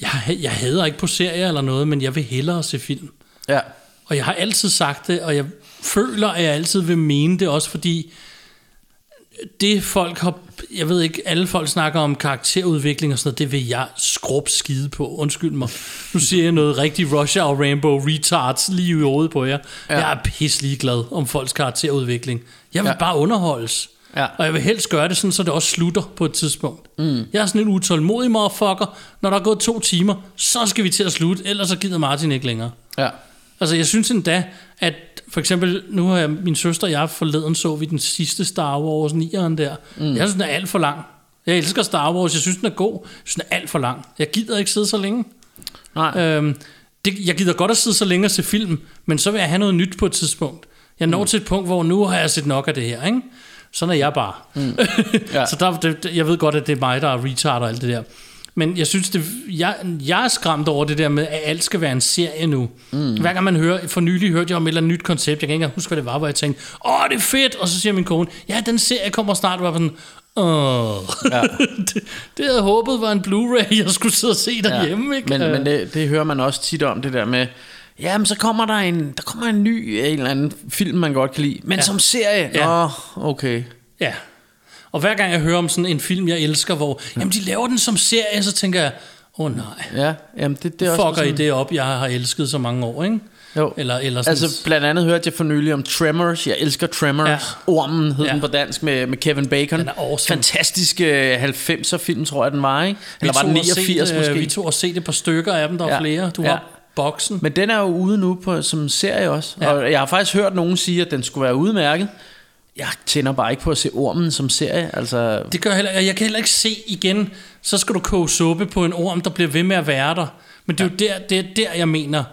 jeg, jeg hader ikke på serier eller noget, men jeg vil hellere se film. ja, Og jeg har altid sagt det, og jeg føler, at jeg altid vil mene det også, fordi det folk har... Jeg ved ikke, alle folk snakker om karakterudvikling og sådan noget, det vil jeg skrub skide på. Undskyld mig. Nu siger jeg noget rigtig Russia og Rainbow retards lige i hovedet på jer. Ja. Jeg er pisselig glad om folks karakterudvikling. Jeg vil ja. bare underholdes. Ja. Og jeg vil helst gøre det sådan, så det også slutter på et tidspunkt. Mm. Jeg er sådan en utålmodig motherfucker. Når der er gået to timer, så skal vi til at slutte, ellers så gider Martin ikke længere. Ja. Altså, jeg synes endda, at for eksempel, nu har jeg, min søster og jeg forleden så vi den sidste Star Wars 9'eren der. Mm. Jeg synes, den er alt for lang. Jeg elsker Star Wars, jeg synes, den er god. Jeg synes, den er alt for lang. Jeg gider ikke sidde så længe. Nej. Øhm, det, jeg gider godt at sidde så længe og se film, men så vil jeg have noget nyt på et tidspunkt. Jeg når mm. til et punkt, hvor nu har jeg set nok af det her, ikke? Sådan er jeg bare. Mm. Ja. så der, det, jeg ved godt, at det er mig, der er retard og alt det der. Men jeg synes, det, jeg, jeg er skræmt over det der med, at alt skal være en serie nu. Mm. Hver gang man hører, for nylig hørte jeg om et eller andet nyt koncept, jeg kan ikke engang huske, hvad det var, hvor jeg tænkte, åh, det er fedt, og så siger min kone, ja, den serie kommer snart, var sådan, åh, Ja. det, det havde jeg håbet var en Blu-ray, jeg skulle sidde og se derhjemme, ikke? Men, Øh. men det, det hører man også tit om, det der med, ja, men så kommer der en, der kommer en ny en eller anden film, man godt kan lide, men ja. som serie, Ja. ja. okay. Ja. Og hver gang jeg hører om sådan en film, jeg elsker, hvor jamen, de laver den som serie, så tænker jeg, åh oh, nej, Ja, jamen det, det er også fucker I sådan, det op, jeg har elsket så mange år, ikke? Jo. Eller, eller sådan, Altså blandt andet hørte jeg for nylig om Tremors. Jeg elsker Tremors. Ja. Ormen hed Ja. den på dansk med, med Kevin Bacon. Den er awesome. Fantastisk øh, 90'er film, tror jeg den var, ikke? Eller var den tog og 89 set, måske? Vi tog og set et par stykker af dem, der ja. Var flere. Du Ja. har boksen. Men den er jo ude nu på, som serie også. Ja. Og jeg har faktisk hørt nogen sige, at den skulle være udmærket. Jeg tænder bare ikke på at se Ormen som serie. Altså, Det gør jeg heller, jeg kan heller ikke se igen, så skal du koge suppe på en orm, der bliver ved med at være der. Men det er jo der, det er der, jeg mener,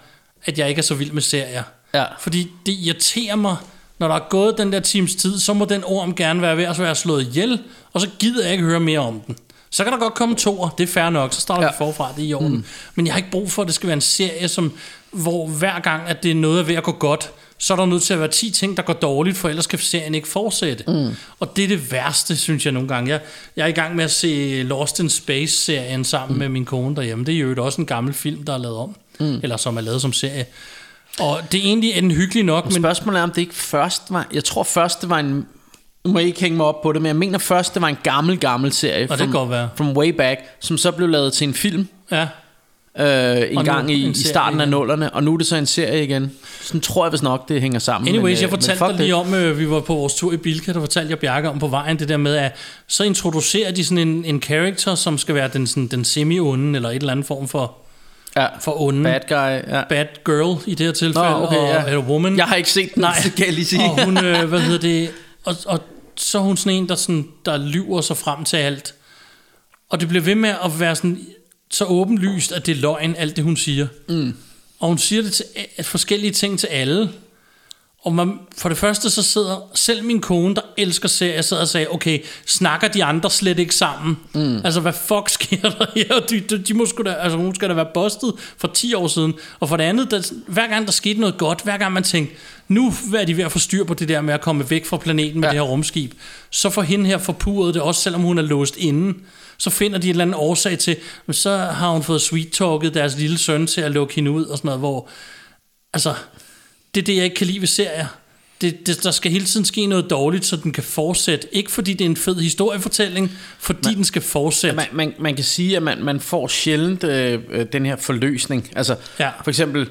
at jeg ikke er så vild med serier. Ja. Fordi det irriterer mig, når der er gået den der times tid, så må den orm gerne være ved at være slået ihjel, og så gider jeg ikke høre mere om den. Så kan der godt komme to, det er fair nok, så starter ja. Ja. vi forfra, det er i orden. Mm. Men jeg har ikke brug for, at det skal være en serie, som, hvor hver gang, at det er noget er ved at gå godt, så er der nødt til at være 10 ting, der går dårligt, for ellers kan serien ikke fortsætte. Mm. Og det er det værste, synes jeg nogle gange. Jeg, jeg er i gang med at se Lost in Space-serien sammen mm. med min kone derhjemme. Det er jo også en gammel film, der er lavet om. Mm. Eller som er lavet som serie. Og det er egentlig en hyggelig nok, men spørgsmålet er, om det ikke først var... Jeg tror først, det var en... Nu må jeg ikke hænge mig op på det, men jeg mener først, det var en gammel, gammel serie. det kan from, godt være. From way back, som så blev lavet til en film ja, øh, en Og nu gang i, en i starten af nullerne, og nu er det så en serie igen. Sådan tror jeg vist nok, det hænger sammen. Anyways, men, jeg øh, fortalte dig lige om, øh, vi var på vores tur i Bilka, der fortalte jeg Bjarke om på vejen, det der med, at så introducerer de sådan en, en character, som skal være den, sådan, den semi-onde, eller et eller andet form for, Ja. for onde. Bad guy, ja. Bad girl i det her tilfælde, Nå, okay, og, ja. eller woman. Jeg har ikke set den, Nej. kan jeg lige sige. og hun, øh, hvad hedder det, og, og så er hun sådan en, der, sådan, der lyver sig frem til alt. Og det bliver ved med at være sådan, så åbenlyst, at det er løgn, alt det hun siger. Mm. Og hun siger det til a- forskellige ting til alle. Og man, for det første så sidder selv min kone, der elsker serier, sidder og sagde, okay, snakker de andre slet ikke sammen? Mm. Altså, hvad fuck sker der her? De, de, de må sgu da, altså, hun skal da være bustet for 10 år siden. Og for det andet, der, hver gang der skete noget godt, hver gang man tænkte, nu er de ved at få styr på det der med at komme væk fra planeten med ja. Det her rumskib, så får hende her forpurret det, også selvom hun er låst inde. Så finder de en eller anden årsag til, så har hun fået sweet-talket deres lille søn til at lukke hende ud og sådan noget, hvor Altså, det er det, jeg ikke kan lide ved serier. Det, det, der skal hele tiden ske noget dårligt, så den kan fortsætte. Ikke fordi det er en fed historiefortælling, fordi den skal fortsætte. Man, man, man kan sige, at man, man får sjældent øh, øh, den her forløsning. Altså, Ja. for eksempel,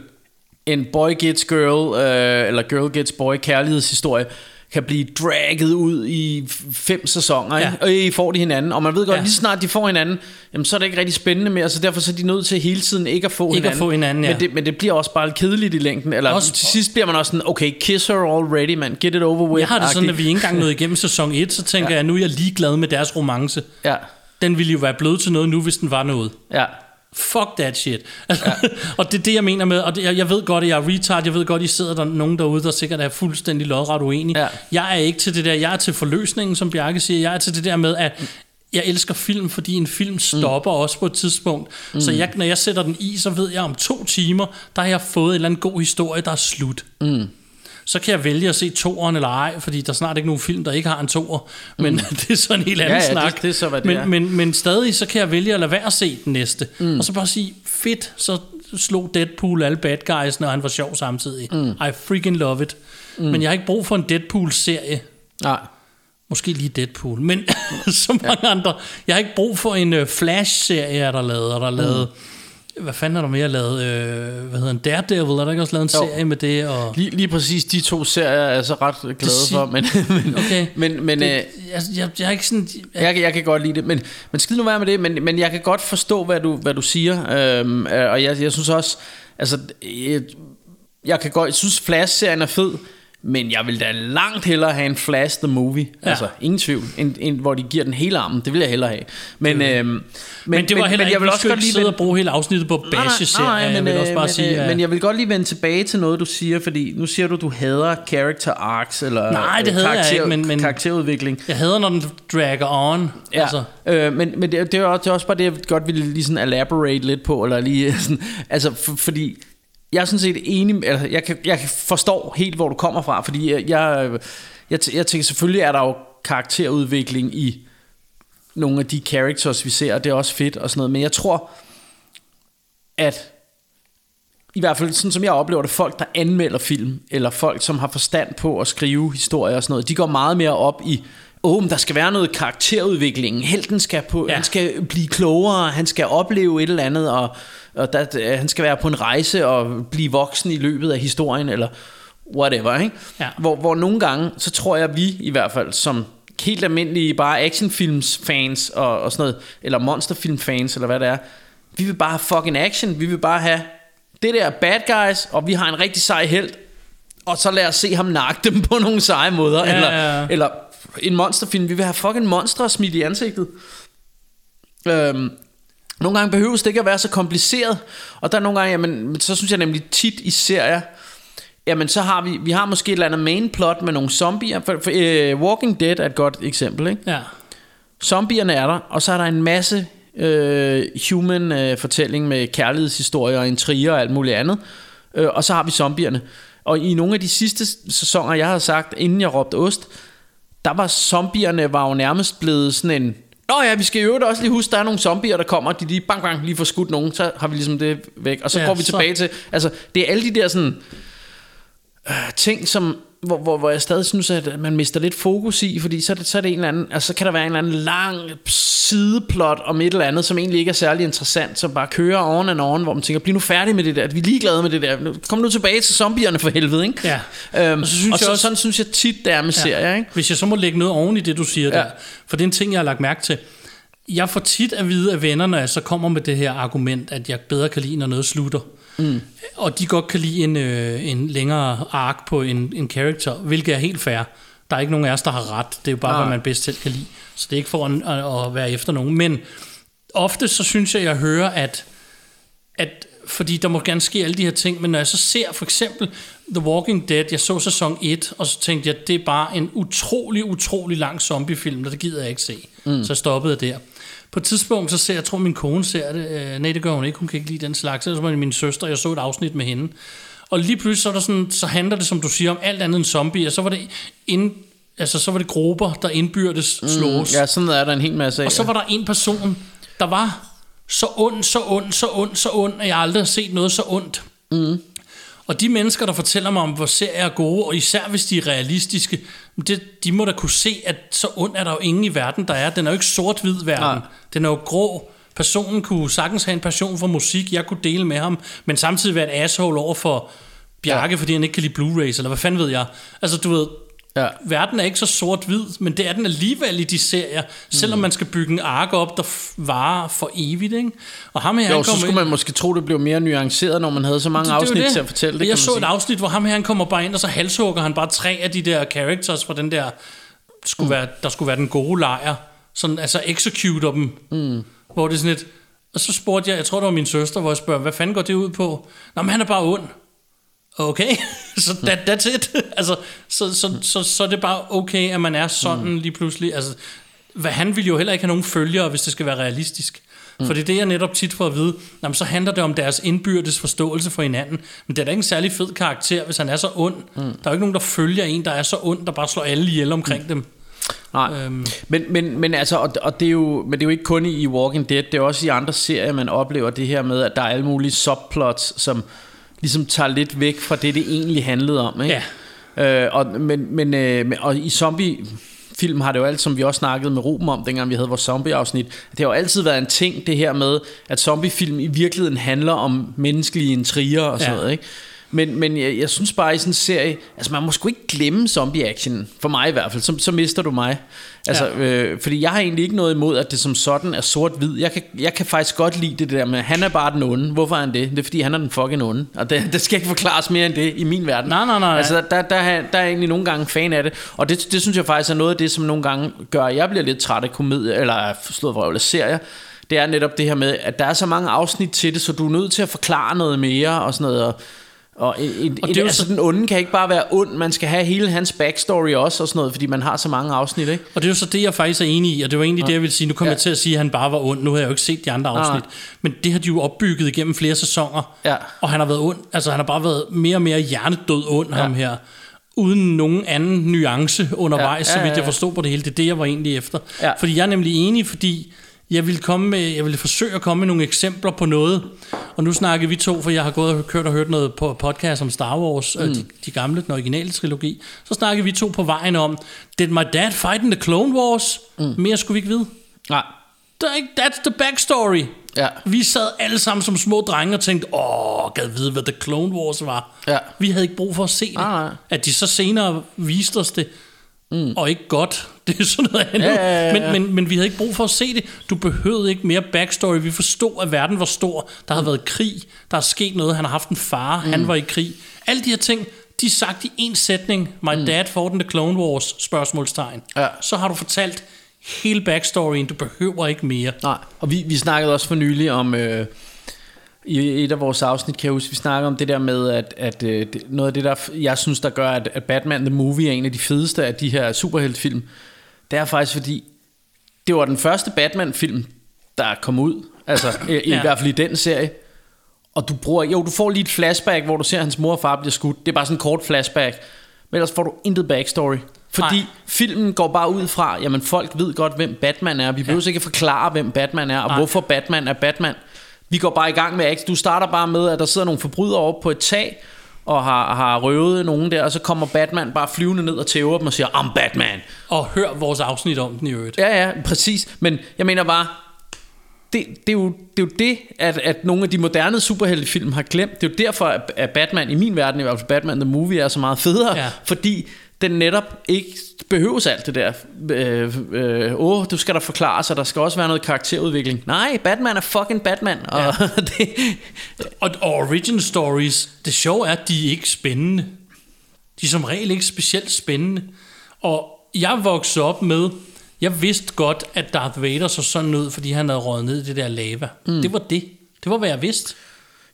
en boy gets girl, øh, eller girl gets boy kærlighedshistorie, kan blive dragget ud i fem sæsoner, Ja. ikke? og I får de hinanden, og man ved godt, Ja. lige så snart de får hinanden, jamen, så er det ikke rigtig spændende mere, så derfor så er de nødt til hele tiden ikke at få Ikke at hinanden. få hinanden, ja. men, det, men det bliver også bare kedeligt i længden, eller Også- til sidst bliver man også sådan, okay, kiss her already, man, get it over with. jeg har det sådan, at vi ikke engang nåede igennem sæson 1, så tænker ja. jeg, nu er jeg ligeglad med deres romance. Ja, Den ville jo være blevet til noget nu, hvis den var noget. ja. Fuck that shit. Ja. og det er det, jeg mener med, og det, jeg, jeg ved godt, at jeg er retard, jeg ved godt, at I sidder der nogen derude, der sikkert er fuldstændig lodret uenige. Ja. Jeg er ikke til det der, jeg er til forløsningen, som Bjarke siger, jeg er til det der med, at jeg elsker film, fordi en film stopper mm. også på et tidspunkt. Mm. Så jeg, når jeg sætter den i, så ved jeg, om to timer, der har jeg fået en eller anden god historie, der er slut. Mm. Så kan jeg vælge at se toeren eller ej, fordi der er snart ikke nogen film, der ikke har en toer. Men mm. det er så en helt anden Ja, ja, det- snak. det er så, hvad det men, er. men, men stadig, så kan jeg vælge at lade være at se den næste. Mm. Og så bare sige, fedt, så slog Deadpool alle bad guys, når han var sjov samtidig. Mm. I freaking love it. Mm. Men jeg har ikke brug for en Deadpool-serie. Nej. Måske lige Deadpool, men så mange ja. andre. Jeg har ikke brug for en uh, Flash-serie, er der lavet, og der er lavet... Mm. Hvad fanden er der mere lavet? Øh, hvad hedder en Daredevil? Er der ikke også lavet en Jo. serie med det? Og Lige, lige præcis de to serier er jeg så ret glad sig- for, men, men, Okay. men, men det, øh, jeg, jeg, jeg er ikke sådan... Jeg, jeg, jeg kan godt lide det, men, men skid nu være med det, men, men jeg kan godt forstå, hvad du, hvad du siger, øhm, øh, og jeg, jeg synes også, altså, jeg, jeg kan godt, jeg synes Flash-serien er fed, men jeg vil da langt hellere have en Flash the Movie, Ja. ja. altså ingen tvivl, end, end, hvor de giver den hele armen, det vil jeg hellere have. Men, øhm, men, men, det var heller men jeg vil vi også godt lige sidde og bruge hele afsnittet på bashe serien Jeg vil øh, også bare men, sige, øh, at, men jeg vil godt lige vende tilbage til noget, du siger, fordi nu siger du, du hader character arcs, eller Nej, det øh, hader jeg karakter, ikke, men- men- karakterudvikling. jeg hader, når den dragger on. Ja, Altså, øh, men, men det, det, er også, det er også bare det, jeg godt ville lige sådan elaborate lidt på, eller lige sådan, altså for, fordi jeg er sådan set enig, altså jeg, kan, jeg forstår helt, hvor du kommer fra, fordi jeg, jeg, jeg, jeg tænker, selvfølgelig er der jo karakterudvikling i nogle af de characters, vi ser, og det er også fedt og sådan noget, men jeg tror, at i hvert fald sådan som jeg oplever det, folk der anmelder film, eller folk som har forstand på at skrive historier og sådan noget, de går meget mere op i, åh, oh, der skal være noget karakterudvikling, helten skal, på, Ja. han skal blive klogere, han skal opleve et eller andet, og, og der, han skal være på en rejse og blive voksen i løbet af historien, eller whatever, ikke? Ja. Hvor, hvor nogle gange, så tror jeg, vi i hvert fald, som helt almindelige bare actionfilms fans og, og sådan noget, eller monsterfilm fans, eller hvad det er, vi vil bare have fucking action, vi vil bare have det der bad guys, og vi har en rigtig sej held, og så lad os se ham nakke dem på nogle seje måder, Ja, eller, ja, ja. eller en monsterfilm, vi vil have fucking monstre smidt i ansigtet. Øhm, nogle gange behøves det ikke at være så kompliceret, og der er nogle gange, jamen, men så synes jeg nemlig tit i serier, jamen så har vi, vi har måske et eller andet main plot med nogle zombier, for, for uh, Walking Dead er et godt eksempel, ikke? ja. Zombierne er der, og så er der en masse øh, human øh, fortælling med kærlighedshistorier og intriger og alt muligt andet. Øh, og så har vi zombierne. Og i nogle af de sidste sæsoner, jeg har sagt, inden jeg råbte ost, der var zombierne var jo nærmest blevet sådan en... Nå ja, vi skal øvrigt også lige huske, der er nogle zombier, der kommer, de lige bang bang lige får skudt nogen, så har vi ligesom det væk. Og så Ja, går vi så- tilbage til... Altså, det er alle de der sådan øh, ting, som, hvor, hvor, hvor jeg stadig synes, at man mister lidt fokus i, fordi så er det, så er det en eller anden, altså så kan der være en eller anden lang sideplot om et eller andet, som egentlig ikke er særlig interessant, som bare kører on and on, hvor man tænker, bliv nu færdig med det der, vi er ligeglade med det der, kom nu tilbage til zombierne for helvede, ikke? Ja. Øhm, Og så synes og jeg så, også- sådan synes jeg tit, det er med ja. serier, ikke? Hvis jeg så må lægge noget oven i det, du siger. Ja. der, for det er en ting, jeg har lagt mærke til. Jeg får tit at vide af venner, når jeg så kommer med det her argument, at jeg bedre kan lide, når noget slutter. Mm. Og de godt kan lide en, øh, en længere ark på en, en character, hvilket er helt fair. Der er ikke nogen af os, der har ret. Det er jo bare, Nej. hvad man bedst selv kan lide. Så det er ikke for at, at, være efter nogen. Men ofte så synes jeg, jeg hører, at at fordi der må gerne ske alle de her ting, men når jeg så ser for eksempel The Walking Dead, jeg så sæson 1, og så tænkte jeg, det er bare en utrolig, utrolig lang zombiefilm, og det gider jeg ikke se. Mm. Så jeg stoppede der. På et tidspunkt, så ser jeg, jeg tror min kone ser det, øh, nej det gør hun ikke, hun kan ikke lide den slags, så var det min søster, jeg så et afsnit med hende. Og lige pludselig så, er der sådan, så handler det, som du siger, om alt andet end zombier, så var det ind, altså så var det grupper, der indbyrdes slås. Ja, sådan er der en hel masse af. Og så var der en person, der var så ond, så ond, så ond, så ond, at jeg aldrig har set noget så ondt. Mm. Og de mennesker, der fortæller mig om, hvor serier er gode, og især hvis de er realistiske, det, de må da kunne se, at så ond er der jo ingen i verden, der er. Den er jo ikke sort-hvid verden. Nej. Den er jo grå. Personen kunne sagtens have en passion for musik, jeg kunne dele med ham, men samtidig være et asshole over for Bjarke, ja. fordi han ikke kan lide Blu-rays, eller hvad fanden ved jeg. Altså, du ved, Ja. verden er ikke så sort-hvid, men det er den alligevel i de serier, selvom man skal bygge en ark op, der varer for evigt, ikke? Og ham her, Jo, han så skulle man måske tro, det blev mere nuanceret, når man havde så mange det, det afsnit det. til at fortælle det, Jeg så man et sige. afsnit, hvor ham her, han kommer bare ind, og så halshugger han bare tre af de der characters fra den der, skulle mm. være, der skulle være den gode lejr. Sådan, altså executer dem. Mm. Hvor det er sådan et, og så spurgte jeg, jeg tror det var min søster, hvor jeg spørger, hvad fanden går det ud på? Nå, men han er bare ond. Okay, så that, that's it. altså, så, så, så, så er det bare okay, at man er sådan mm. lige pludselig. Altså, hvad, han vil jo heller ikke have nogen følgere, hvis det skal være realistisk. Mm. For det er det, jeg netop tit får at vide. Jamen, så handler det om deres indbyrdes forståelse for hinanden. Men det er da ikke en særlig fed karakter, hvis han er så ond. Mm. Der er jo ikke nogen, der følger en, der er så ond, der bare slår alle ihjel omkring mm. dem. Nej, Øhm. men, men, men, altså, og, og det er jo, men det er jo ikke kun i Walking Dead, det er også i andre serier, man oplever det her med, at der er alle mulige subplots, som ligesom tager lidt væk fra det, det egentlig handlede om. Ikke? Ja. Øh, og, men, men, øh, og i zombie film har det jo altid, som vi også snakkede med Ruben om, dengang vi havde vores zombie-afsnit, det har jo altid været en ting, det her med, at zombiefilm i virkeligheden handler om menneskelige intriger og sådan ja. noget, ikke? Men, men jeg, jeg synes bare i sådan en serie, altså man må sgu ikke glemme zombie-action, for mig i hvert fald, så, så mister du mig. Altså, Ja. øh, fordi jeg har egentlig ikke noget imod, at det som sådan er sort-hvid. Jeg kan, jeg kan faktisk godt lide det der med, han er bare den onde. Hvorfor er han det? Det er fordi, han er den fucking onde. Og det, det skal ikke forklares mere end det i min verden. Nej, nej, nej. Altså, der, der, er- der er jeg egentlig nogle gange fan af det. Og det, det synes jeg faktisk er noget af det, som nogle gange gør, at jeg bliver lidt træt af komedie, eller slået vrøvl af serier. Det er netop det her med, at der er så mange afsnit til det, så du er nødt til at forklare noget mere og sådan noget. Og, og, en, Og det er jo altså, så- den onde kan ikke bare være ond, man skal have hele hans backstory også og sådan noget, fordi man har så mange afsnit, ikke? Og det er jo så det, jeg faktisk er enig i, og det var egentlig det, jeg ville sige. Nu kommer Ja. jeg til at sige, at han bare var ond. Nu har jeg jo ikke set de andre Nej, afsnit. Men det har de jo opbygget igennem flere sæsoner. Ja. Og han har været ond. Altså, han har bare været mere og mere hjernedød ond, ja. ham her. Uden nogen anden nuance undervejs, Ja, ja, ja, så vidt ja, jeg ja. forstod på det hele. Det er det, jeg var egentlig efter. Ja. Fordi jeg er nemlig enig, fordi jeg ville, komme med, jeg ville forsøge at komme med nogle eksempler på noget. Og nu snakker vi to, for jeg har gået og kørt og hørt noget på podcast om Star Wars, mm. de, de gamle, den originale trilogi. Så snakker vi to på vejen om, Did my dad fight in the Clone Wars? Mm. Mere skulle vi ikke vide. Nej. Der er ikke, that's the backstory. Ja. Vi sad alle sammen som små drenge og tænkte, åh, gad vide, hvad The Clone Wars var. Ja. Vi havde ikke brug for at se det. Nej. At de så senere viste os det, mm. og ikke godt, det er sådan noget andet. Ja, ja, ja, ja. Men, men, men vi havde ikke brug for at se det. Du behøvede ikke mere backstory. Vi forstod, at verden var stor. Der havde været krig. Der er sket noget. Han har haft en far. Mm. Han var i krig. Alle de her ting, de er sagt i en sætning. My mm. dad fought in the Clone Wars, spørgsmålstegn. Ja. Så har du fortalt hele backstoryen. Du behøver ikke mere. Nej, og vi, vi snakkede også for nylig om, øh, i et af vores afsnit, kan jeg huske, vi snakkede om det der med, at, at øh, noget af det, der jeg synes, der gør, at, at Batman The Movie er en af de fedeste af de her superheltfilm, det er faktisk fordi, det var den første Batman-film, der kom ud, altså i, i Ja. hvert fald i den serie, og du bruger, jo, du får lige et flashback, hvor du ser, at hans mor og far bliver skudt. Det er bare sådan en kort flashback. Men ellers får du intet backstory. Fordi Nej. filmen går bare ud fra, jamen folk ved godt, hvem Batman er. Vi behøver ikke at forklare, hvem Batman er, og Nej. hvorfor Batman er Batman. Vi går bare i gang med action. Du starter bare med, at der sidder nogle forbrydere oppe på et tag, og har, har røvet nogen der, og så kommer Batman bare flyvende ned og tæver dem og siger, I'm Batman. Og hør vores afsnit om den i øvrigt. Ja, ja, præcis. Men jeg mener bare, det, det, er, jo, det er jo det, at, at nogle af de moderne superheltefilm har glemt. Det er jo derfor, at- at Batman, i min verden i hvert fald, Batman The Movie er så meget federe. Ja. Fordi den netop ikke behøves alt det der. Øh, øh, åh, du skal der forklare sig, der skal også være noget karakterudvikling. Nej, Batman er fucking Batman. Og ja. det, Og, og origin stories, det sjove er, at de er ikke spændende. De er som regel ikke specielt spændende. Og jeg voksede op med, jeg vidste godt, at Darth Vader så sådan ud, fordi han havde røget ned i det der lava. Mm. Det var det. Det var, hvad jeg vidste.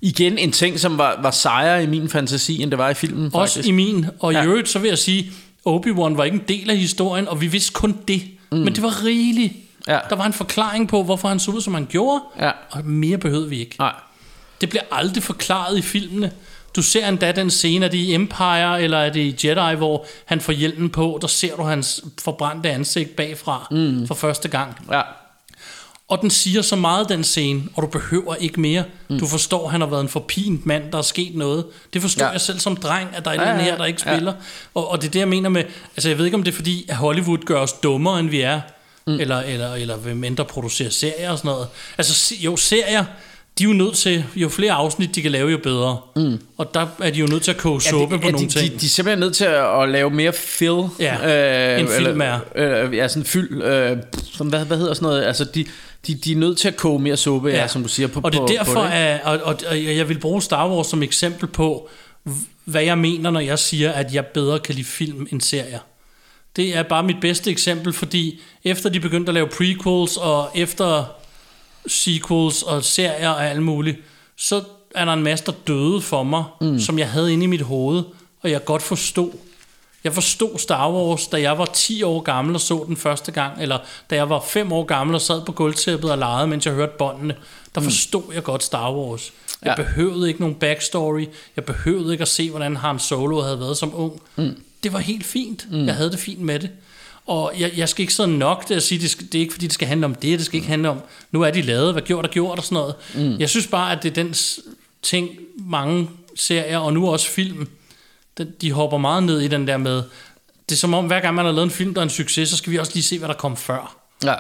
igen en ting, som var, var sejere i min fantasi, end det var i filmen. Også faktisk. i min. Og Ja. i øvrigt, så vil jeg sige, Obi-Wan var ikke en del af historien, og vi vidste kun det. Mm. Men det var rigeligt. Ja. Der var en forklaring på, hvorfor han så ud, som han gjorde. Ja. Og mere behøvede vi ikke. Nej. Det bliver aldrig forklaret i filmene. Du ser endda den scene, er det i Empire, eller er det i Jedi, hvor han får hjelmen på, der ser du hans forbrændte ansigt bagfra mm. for første gang. Ja. Og den siger så meget, den scene, og du behøver ikke mere. Mm. Du forstår, at han har været en forpint mand, der er sket noget. Det forstår ja. Ja. jeg selv som dreng, at der er Ja, ja, her, der ikke ja. spiller. Og, og det er det, jeg mener med, altså jeg ved ikke, om det er fordi, at Hollywood gør os dummere, end vi er, mm. eller, eller, eller vil mindre producere serier og sådan noget. Altså jo, serier, de er jo nødt til, jo flere afsnit de kan lave, jo bedre. Mm. Og der er de jo nødt til at koge suppe på ja, nogle de, ting. De, de er simpelthen nødt til at, at lave mere fill. Ja, en film er. Øh, ja, sådan fyld. Øh, som, hvad, hvad hedder sådan noget? Altså, de, de, de er nødt til at koge mere suppe, ja, ja som du siger. På, og det er på, derfor, på det. at, og, og, og jeg vil bruge Star Wars som eksempel på, hvad jeg mener, når jeg siger, at jeg bedre kan lide film end serier. Det er bare mit bedste eksempel, fordi efter de begyndte at lave prequels, og efter sequels og serier og alt muligt, så er der en masse, der døde for mig, mm. som jeg havde inde i mit hoved, og jeg godt forstod. Jeg forstod Star Wars, da jeg var 10 år gammel og så den første gang, eller da jeg var 5 år gammel og sad på gulvtæppet og legede, mens jeg hørte båndene. Der forstod jeg godt Star Wars. Jeg Ja. behøvede ikke nogen backstory. Jeg behøvede ikke at se, hvordan Han Solo havde været som ung. Mm. Det var helt fint. Mm. Jeg havde det fint med det. Og jeg, jeg skal ikke så nok til at sige, det, skal, det er ikke fordi, det skal handle om det, det skal ikke handle om, nu er de lavet, hvad gjort og gjort og sådan noget. Mm. Jeg synes bare, at det er den ting, mange serier, og nu også film, de hopper meget ned i den der med, det er som om, hver gang man har lavet en film, der er en succes, så skal vi også lige se, hvad der kom før. Ja.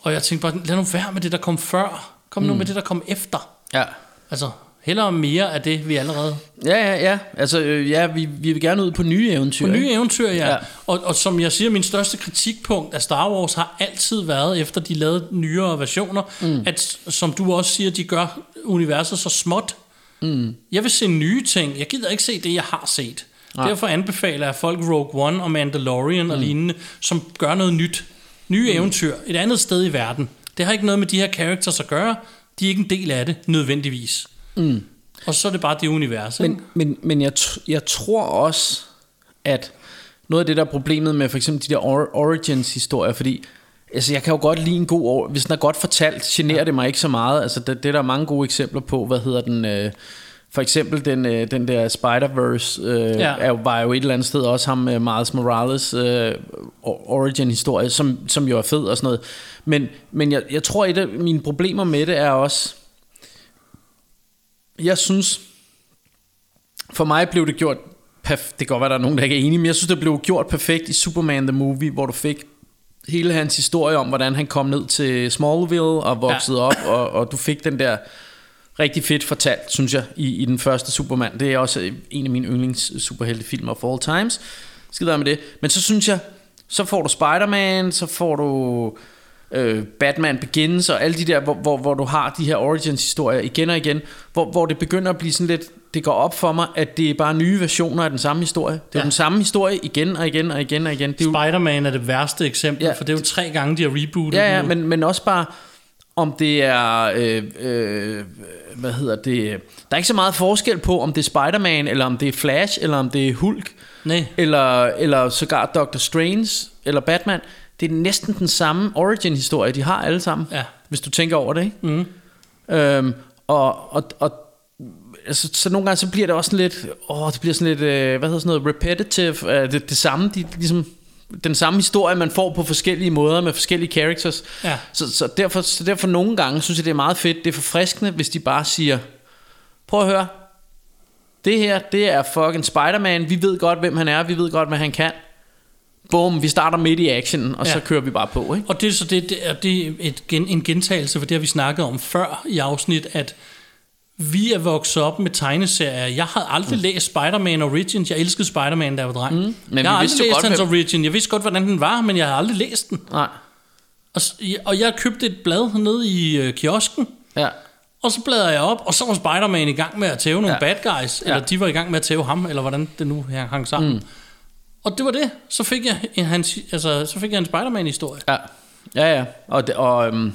Og jeg tænkte bare, lad nu være med det, der kom før. Kom nu med det, der kom efter. Ja. Altså, hellere mere af det, vi allerede... Ja, ja, ja. Altså, øh, ja, vi, vi vil gerne ud på nye eventyr. På nye ikke? eventyr, ja. Ja. ja. Og, og som jeg siger, min største kritikpunkt af Star Wars har altid været, efter de lavede nyere versioner, mm. at som du også siger, de gør universet så småt. Mm. Jeg vil se nye ting. Jeg gider ikke se det, jeg har set. Nej. Derfor anbefaler jeg folk Rogue One og Mandalorian mm. og lignende, som gør noget nyt. Nye mm. eventyr. Et andet sted i verden. Det har ikke noget med de her characters at gøre. De er ikke en del af det, nødvendigvis. Mm. Og så er det bare det univers. ikke? Men, men, men jeg, jeg tror også, at noget af det, der er problemet med for eksempel de der or- Origins-historier, fordi altså, jeg kan jo godt lide en god... Or- hvis den er godt fortalt, generer ja. det mig ikke så meget. Altså, det, det er der mange gode eksempler på. Hvad hedder den... Øh, for eksempel den, øh, den der Spider-Verse øh, Ja. er, jo- var jo et eller andet sted også ham øh, Miles Morales øh, or- origin-historie, som, som jo er fed og sådan noget. Men, men jeg, jeg tror, et af mine problemer med det er også... Jeg synes, for mig blev det gjort perf- Det kan godt være, der er nogen, der ikke er enige, men jeg synes, det blev gjort perfekt i Superman The Movie, hvor du fik hele hans historie om, hvordan han kom ned til Smallville og voksede ja. op, og, og du fik den der rigtig fedt fortalt, synes jeg, i, i den første Superman. Det er også en af mine yndlings superheltefilm of all times. Skid være med det. Men så synes jeg, så får du Spider-Man, så får du øh, Batman Begins og alle de der, hvor, hvor, hvor du har de her origins-historier igen og igen, hvor, hvor det begynder at blive sådan lidt, det går op for mig, at det er bare nye versioner af den samme historie. Det er ja. Den samme historie igen og igen og igen og igen. Det er jo, Spider-Man er det værste eksempel, ja, for det er jo tre gange, de har rebootet Ja, ja, men, men også bare, om det er, øh, øh, hvad hedder det, der er ikke så meget forskel på, om det er Spider-Man, eller om det er Flash, eller om det er Hulk, Nej. eller, eller sågar Doctor Strange, eller Batman. Det er næsten den samme origin-historie, de har alle sammen, Ja. hvis du tænker over det, ikke? Mm. Øhm, og, og, og altså, så nogle gange så bliver det også sådan lidt, åh, det bliver sådan lidt, øh, hvad hedder sådan noget, repetitive, øh, det, det samme, de, ligesom, den samme historie, man får på forskellige måder med forskellige characters. Ja. Så, så, derfor, så derfor nogle gange synes jeg, det er meget fedt, det er forfriskende, hvis de bare siger, prøv at høre, det her, det er fucking Spider-Man, vi ved godt, hvem han er, vi ved godt, hvad han kan. Boom, vi starter midt i action, og ja. Så kører vi bare på, ikke? Og det er så det, det er, det er et gen, en gentagelse, for det har vi snakket om før i afsnit, at vi er vokset op med tegneserier. Jeg havde aldrig mm. læst Spider-Man Origins. Jeg elskede Spider-Man, da jeg var dreng. Mm. Men jeg har aldrig læst godt, hans hvem- Origin. Jeg vidste godt, hvordan den var, men jeg har aldrig læst den. Nej. Og, og jeg købte et blad nede i øh, kiosken, Ja. og så bladrede jeg op, og så var Spider-Man i gang med at tæve nogle Ja. bad guys, eller Ja. de var i gang med at tæve ham, eller hvordan det nu hang sammen. Mm. Og det var det. Så fik jeg en, hans, altså, så fik jeg en Spider-Man-historie. Ja. Ja, ja. Og, det, og øhm,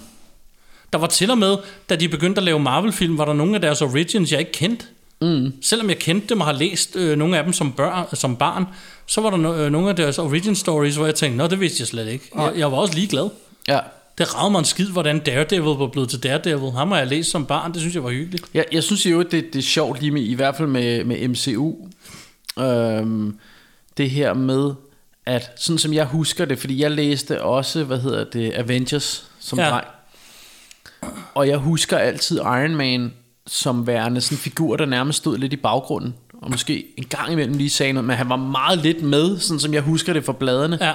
Der var til og med, da de begyndte at lave Marvel-film, var der nogle af deres origins, jeg ikke kendte. Mm. Selvom jeg kendte dem og har læst øh, nogle af dem som, børn, som barn, så var der no, øh, nogle af deres origin stories, hvor jeg tænkte, nå, det vidste jeg slet ikke. Jeg, jeg var også ligeglad. ja. Det ragede mig en skid, hvordan Daredevil var blevet til Daredevil. Ham har jeg læst som barn, det synes jeg var hyggeligt. Jeg, jeg synes jo, det, det er sjovt lige med, i hvert fald med, med MCU. Øhm, det her med, at sådan som jeg husker det, fordi jeg læste også, hvad hedder det, Avengers som Ja. dreng. Og jeg husker altid Iron Man som værende sådan en figur, der nærmest stod lidt i baggrunden. Og måske en gang imellem lige sagde noget, men han var meget lidt med, sådan som jeg husker det fra bladene. Ja,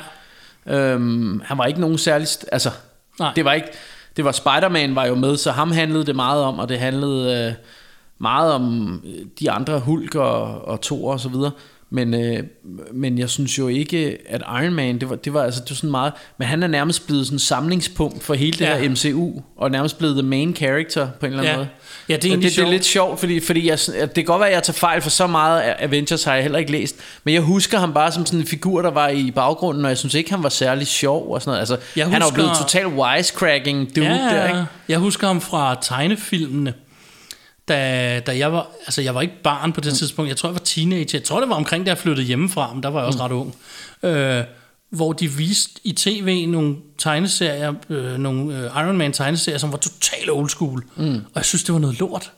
Øhm, han var ikke nogen særlig... Altså, Nej. det var ikke... Det var Spider-Man var jo med, så ham handlede det meget om, og det handlede øh, meget om øh, de andre Hulk og, og Thor og så videre. Men, øh, men jeg synes jo ikke, at Iron Man, det var, det var, altså, det var sådan meget... Men han er nærmest blevet sådan samlingspunkt for hele det Ja. her MCU, og nærmest blevet the main character på en eller anden Ja. måde. Ja, det er det, det er lidt sjovt, fordi, fordi jeg, det kan godt være, at jeg tager fejl, for så meget af Avengers har jeg heller ikke læst. Men jeg husker ham bare som sådan en figur, der var i baggrunden, og jeg synes ikke, han var særlig sjov og sådan noget. Altså, Jeg Han er jo husker- blevet total wisecracking dude ja, der, ikke? Jeg husker ham fra tegnefilmene. Da, da jeg var, altså jeg var ikke barn på det mm. tidspunkt, jeg tror jeg var teenager, jeg tror det var omkring da jeg flyttede hjemmefra, men der var jeg også mm. ret ung. Øh, hvor de viste i tv nogle tegneserier, øh, nogle øh, Iron Man tegneserier, som var totalt old school. Mm. Og jeg synes, det var noget lort.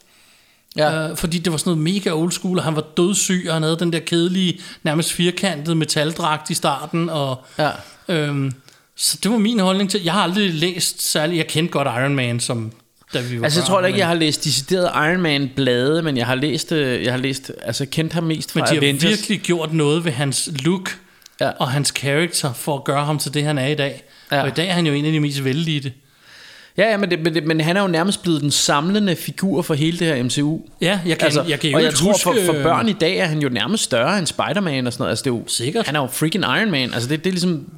Ja. Øh, fordi det var sådan noget mega old school, og han var dødssyg, og han havde den der kedelige, nærmest firkantede metaldragt i starten, og... Ja. Øhm, så det var min holdning til. Jeg har aldrig læst særligt. Jeg kendte godt Iron Man, som da vi var Altså, jeg tror da ikke, jeg har læst decideret Iron Man blade, men jeg har læst, øh, jeg har læst, altså kendt ham mest fra Men de har Avengers. virkelig gjort noget ved hans look. Ja. og hans karakter for at gøre ham til det, han er i dag. Ja. Og i dag er han jo en af de mest vældige. Ja, ja men, det, men, det, men han er jo nærmest blevet den samlende figur for hele det her MCU. Ja, jeg kan, jeg kan jo og jeg tror, huske... for, for børn i dag er han jo nærmest større end Spider-Man og sådan noget. Altså, det er jo, Sikkert. Han er jo freaking Iron Man. Altså, det, det er ligesom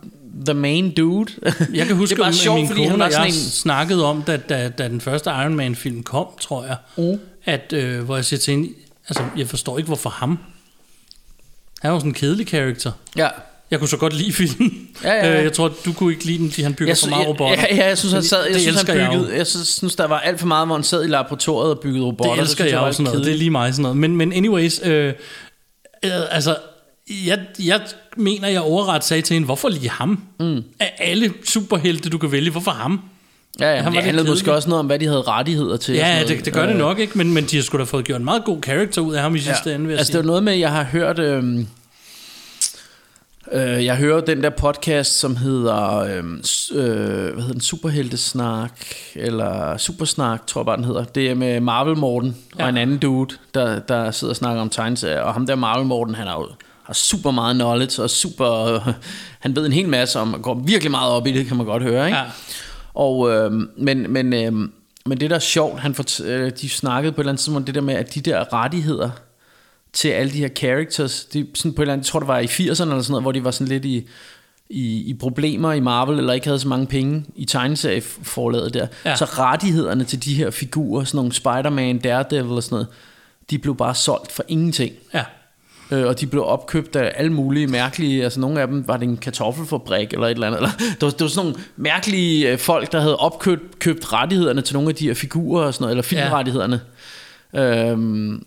the main dude. Jeg kan huske, det er bare at sjovt, min fordi kone han var sådan jeg en... snakkede om, da, da, da den første Iron Man-film kom, tror jeg, Mm. at, øh, hvor jeg siger til hende, altså, jeg forstår ikke, hvorfor ham. Han er jo sådan en kedelig karakter. Ja. Jeg kunne så godt lide filmen. Ja, ja, ja. Øh, Jeg tror, du kunne ikke lide den, fordi han bygger Jeg, for meget robotter. ja, ja, jeg synes, han sad, jeg det synes, han jeg byggede, jeg, synes, synes, der var alt for meget, hvor han sad i laboratoriet og byggede robotter. Det elsker synes jeg var også sådan noget. Det er lige mig sådan noget. Men, men anyways, øh, øh, altså, jeg, jeg mener, jeg overret sagde til hende, hvorfor lige ham? Mm. Af alle superhelte, du kan vælge, hvorfor ham? Ja, ja, Han det handlede måske også noget om, hvad de havde rettigheder til. Ja, det, det gør det Øh, nok ikke, men, men de har sgu da fået gjort en meget god karakter ud af ham i sidste ende, vil jeg altså det sige. er noget med, jeg har hørt... Øh, øh, jeg hører den der podcast, som hedder, øh, øh, hvad hedder den, Superheltesnak, eller Supersnak, tror jeg bare den hedder. Det er med Marvel Morten ja. Ja. og en anden dude, der, der sidder og snakker om tegneserier. Og ham der Marvel Morten, han har jo har super meget knowledge, og super, øh, han ved en hel masse om, og går virkelig meget op i det, kan man godt høre, ikke? Ja. Og, øh, men, men, øh, men det der er sjovt, han fort, øh, de snakkede på et eller andet tidspunkt, det der med, at de der rettigheder til alle de her characters, de, sådan på et eller andet, jeg tror det var i 80'erne eller sådan noget, hvor de var sådan lidt i, i, i problemer i Marvel, eller ikke havde så mange penge i tegneserieforlaget der. Ja. Ja. Så rettighederne til de her figurer, sådan nogle Spider-Man, Daredevil og sådan noget, de blev bare solgt for ingenting. Ja. Øh, og de blev opkøbt af alle mulige mærkelige, altså nogle af dem var det en kartoffelfabrik eller et eller andet, eller det var, det var sådan nogle mærkelige øh, folk, der havde opkøbt købt rettighederne til nogle af de her figurer og sådan noget, eller filmrettighederne. Ja. Øhm,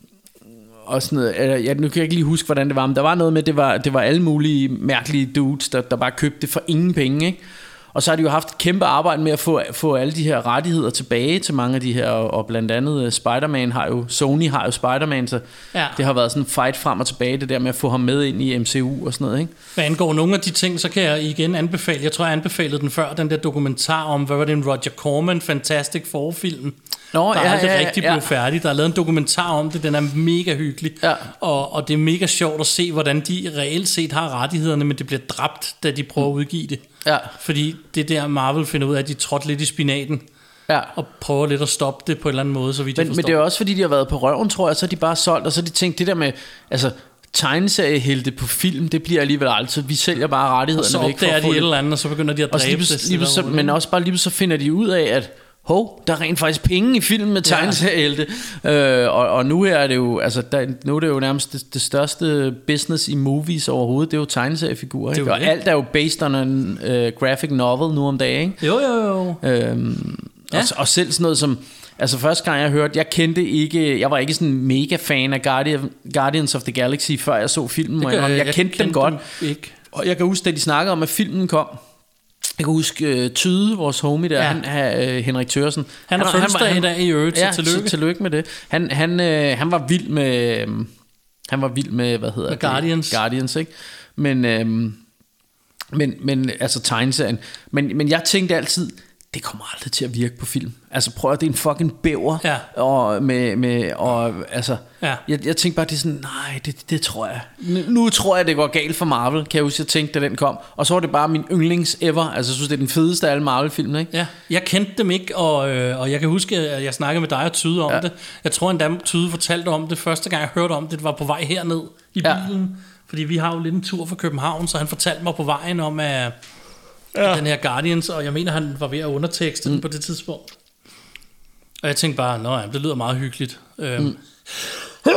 og sådan noget, eller, jeg, nu kan jeg ikke lige huske, hvordan det var, men der var noget med, det var, det var alle mulige mærkelige dudes, der, der bare købte det for ingen penge, ikke? Og så har de jo haft et kæmpe arbejde med at få, få alle de her rettigheder tilbage til mange af de her, og, og blandt andet øh, Spider-Man har jo, Sony har jo Spider-Man, så Ja. det har været sådan en fight frem og tilbage, det der med at få ham med ind i MCU og sådan noget, ikke? Hvad angår nogle af de ting, så kan jeg igen anbefale, jeg tror, jeg anbefalede den før, den der dokumentar om, hvad var det, en Roger Corman Fantastic Four-film, Nå, der ja, aldrig ja, rigtig ja. blev færdig. Der er lavet en dokumentar om det, den er mega hyggelig. Ja. Og, og det er mega sjovt at se, hvordan de reelt set har rettighederne, men det bliver dræbt, da de prøver at udgive det. Ja. Fordi det er der, Marvel finder ud af, at de trådte lidt i spinaten, Ja. og prøver lidt at stoppe det på en eller anden måde, så vidt jeg Men, forstår. men det er også fordi, de har været på røven, tror jeg, så er de bare solgt, og så har de tænkt, det der med, altså, tegneseriehelte på film, det bliver alligevel altid, vi sælger bare rettighederne så væk for opdager at de få et det. eller andet, og så begynder de at Og så dræbe lige, det. lige, og så, men også bare lige så finder de ud af, at hov, der er rent faktisk penge i film med tegneseriehelte. Øh, og, og nu er det jo, altså, der, nu er det jo nærmest det, det største business i movies overhovedet, det er jo tegneseriefigurer. Er Ikke? Og alt er jo based on en uh, graphic novel nu om dagen. Ikke? Jo, jo, jo. Øhm, ja. Ja. og, og selv sådan noget som Altså første gang jeg hørte Jeg kendte ikke Jeg var ikke sådan mega fan af Guardian, Guardians of the Galaxy Før jeg så filmen Det Jeg, gør jeg, jeg kendte dem godt ikke. Og jeg kan huske da de snakkede om at filmen kom Jeg kan huske uh, Tyde Vores homie der Ja. han, han, uh, Henrik Thørsen Han har fødselsdag i dag i øvrigt, så ja, tillykke. Så, tillykke med det Han, han, uh, han var vild med um, Han var vild med Hvad hedder Med det? Guardians. Guardians ikke Men um, men, men altså tegneserien men, men jeg tænkte altid det kommer aldrig til at virke på film. Altså prøv at det er en fucking bæver. Ja. Og med, med og altså, Ja. jeg, jeg tænkte bare, det er sådan, nej, det, det tror jeg. Nu, nu tror jeg, det går galt for Marvel, kan jeg huske, jeg tænkte, da den kom. Og så var det bare min yndlings ever. Altså, jeg synes, det er den fedeste af alle Marvel-film, ikke? Ja, jeg kendte dem ikke, og, øh, og jeg kan huske, at jeg snakkede med dig og Tyde om Ja. ja. det. Jeg tror endda, Tyde fortalte om det første gang, jeg hørte om det, det var på vej herned i Ja. bilen. Fordi vi har jo lidt en tur fra København, så han fortalte mig på vejen om at, ja. den her Guardians, og jeg mener, han var ved at undertekste mm. den på det tidspunkt. Og jeg tænkte bare, nå ja, det lyder meget hyggeligt. Øhm. Mm.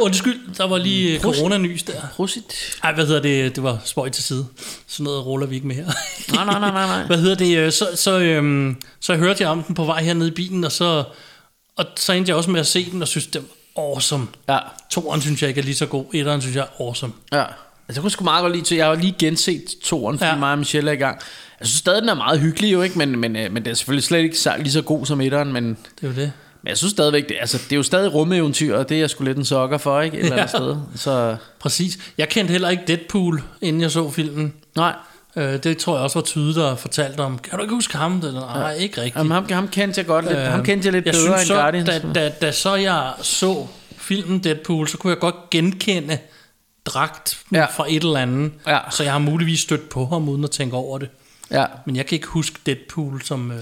Undskyld, der var lige Prost. coronanys der. Prosit. Ej, hvad hedder det? Det var spøj til side. Sådan noget ruller vi ikke med her. Nej, nej, nej, nej, nej. hvad hedder det? øh, Så, så, øhm, så hørte jeg om den på vej hernede i bilen, og så, og så endte jeg også med at se den, og synes, det var awesome. Ja, Toren synes jeg ikke er lige så god. Etteren synes jeg er awesome. ja. Altså, jeg kunne sgu meget godt lide til, jeg har lige genset toren, fordi ja. Ja. mig og Michelle er i gang. Jeg synes stadig, den er meget hyggelig jo, ikke? Men, men, øh, men det er selvfølgelig slet ikke så- lige så god som etteren, men... Det er jo det. Men jeg synes stadigvæk, det, altså, det er jo stadig rumeventyr, og det er jeg sgu lidt en sokker for, ikke? Et eller andet Ja. sted. Så Præcis. Jeg kendte heller ikke Deadpool, inden jeg så filmen. nej, Øh, det tror jeg også var Tyde, der fortalte om. Kan du ikke huske ham? Det? Nej, ikke rigtigt. Jamen, ham, ham kendte jeg godt lidt. Øh, ham kendte jeg lidt jeg bedre synes end så, Guardians. Da, da, da så jeg så filmen Deadpool, så kunne jeg godt genkende dragt Ja. fra et eller andet. Ja. Så jeg har muligvis stødt på ham, uden at tænke over det. Ja, Men jeg kan ikke huske Deadpool som... Øh...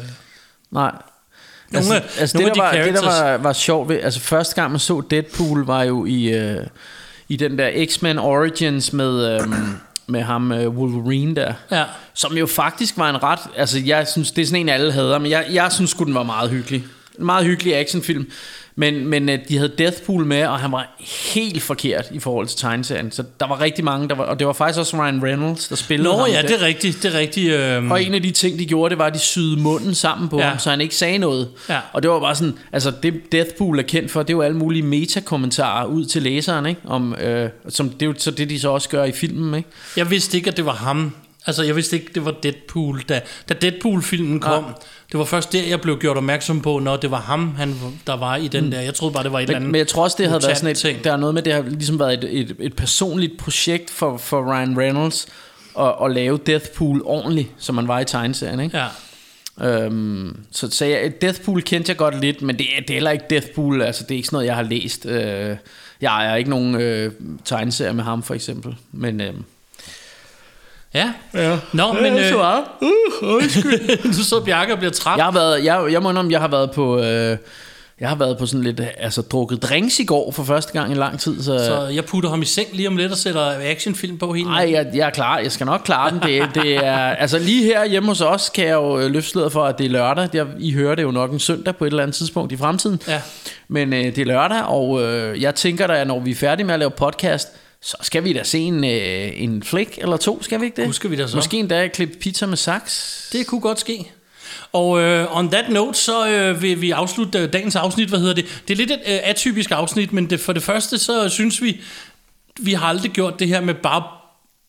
nej. Nogle altså, altså nogle det, der de var, det, der characters- var, var sjovt ved, altså første gang man så Deadpool, var jo i, øh, i den der X-Men Origins med, øh, med ham øh, Wolverine der. Ja. Som jo faktisk var en ret... Altså, jeg synes, det er sådan en, alle hader, men jeg, jeg synes sgu, den var meget hyggelig. En meget hyggelig actionfilm. Men, men øh, de havde Deathpool med, og han var helt forkert i forhold til tegneserien. Så der var rigtig mange, der var, og det var faktisk også Ryan Reynolds, der spillede Nå ham. ja, der. det er rigtigt. Det er rigtigt øh... Og en af de ting, de gjorde, det var, at de syede munden sammen på ja. ham, så han ikke sagde noget. Ja. Og det var bare sådan, altså det Deathpool er kendt for, det er jo alle mulige metakommentarer ud til læseren, ikke? Om, øh, som, det er jo så det, de så også gør i filmen, ikke? Jeg vidste ikke, at det var ham. Altså, jeg vidste ikke, det var Deadpool. Da, da Deadpool-filmen kom, det var først der, jeg blev gjort opmærksom på, når det var ham, han, der var i den der. Jeg troede bare, det var et eller andet Men, men jeg tror også, det havde været sådan et, mutant-ting. der er noget med, det har ligesom været et, et, et personligt projekt for, for Ryan Reynolds at, at lave Deathpool ordentligt, som man var i tegneserien, ikke? Ja. Øhm, så, så jeg, Deathpool kendte jeg godt lidt, men det er, det er heller ikke Deathpool, altså det er ikke sådan noget, jeg har læst. Øh, jeg er ikke nogen øh, tegneserie med ham, for eksempel. Men, øh, Ja. ja. Nå, men øh, uh, nu sidder Bjarke og bliver træt. jeg har været, jeg, jeg må indrømme, jeg har været på... Øh, jeg har været på sådan lidt, altså drukket drinks i går for første gang i lang tid, så... Så jeg putter ham i seng lige om lidt og sætter actionfilm på hele Nej, jeg, jeg er klar. Jeg skal nok klare den. Det, det er, altså lige her hjemme hos os kan jeg jo øh, løfte for, at det er lørdag. Jeg, I hører det jo nok en søndag på et eller andet tidspunkt i fremtiden. Ja. Men øh, det er lørdag, og øh, jeg tænker da, når vi er færdige med at lave podcast, så skal vi da se en, øh, en flik eller to, skal vi ikke det? Husker vi da så. Måske endda klippe pizza med saks. Det kunne godt ske. Og øh, on that note, så øh, vil vi afslutte øh, dagens afsnit. Hvad hedder det? Det er lidt et øh, atypisk afsnit, men det, for det første, så synes vi, vi har aldrig gjort det her med bare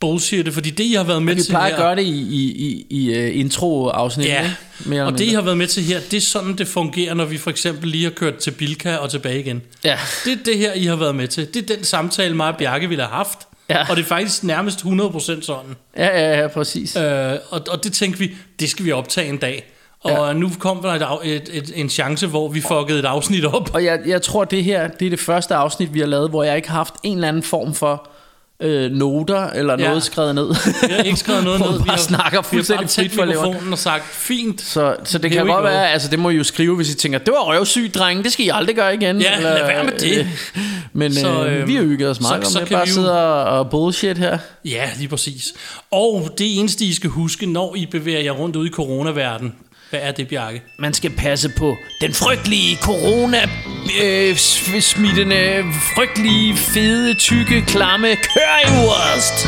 bullshit, fordi det, I har været med Vi til plejer her... at gøre det i, i, i, i uh, intro-afsnittet, Ja, ikke? Mere og det, I mindre. har været med til her, det er sådan, det fungerer, når vi for eksempel lige har kørt til Bilka og tilbage igen. Ja. Det er det her, I har været med til. Det er den samtale, mig og Bjarke ville have haft. Ja. Og det er faktisk nærmest 100% sådan. Ja, ja, ja, præcis. Øh, og, og det tænkte vi, det skal vi optage en dag. Og Ja. nu kom der et, et, et, en chance, hvor vi fuckede et afsnit op. Og jeg, jeg tror, det her det er det første afsnit, vi har lavet, hvor jeg ikke har haft en eller anden form for øh, noter eller Ja. noget skrevet ned. Vi har ikke skrevet noget ned. Vi bare har, snakker fuldstændig frit for mikrofonen og sagt, fint. Så, så det kan godt go. være, altså det må I jo skrive, hvis I tænker, det var røvsygt, drenge, det skal I aldrig gøre igen. Ja, lad være med det. øh, Men Så, øh, øhm, vi har hygget os meget så- så, med kan bare jo- sidde og, og bullshit her. Ja, lige præcis. Og det eneste, I skal huske, når I bevæger jer rundt ude i coronaverdenen, hvad er det, Bjarke? Man skal passe på den frygtelige corona øh, smittende, frygtelige, fede, tykke, klamme currywurst.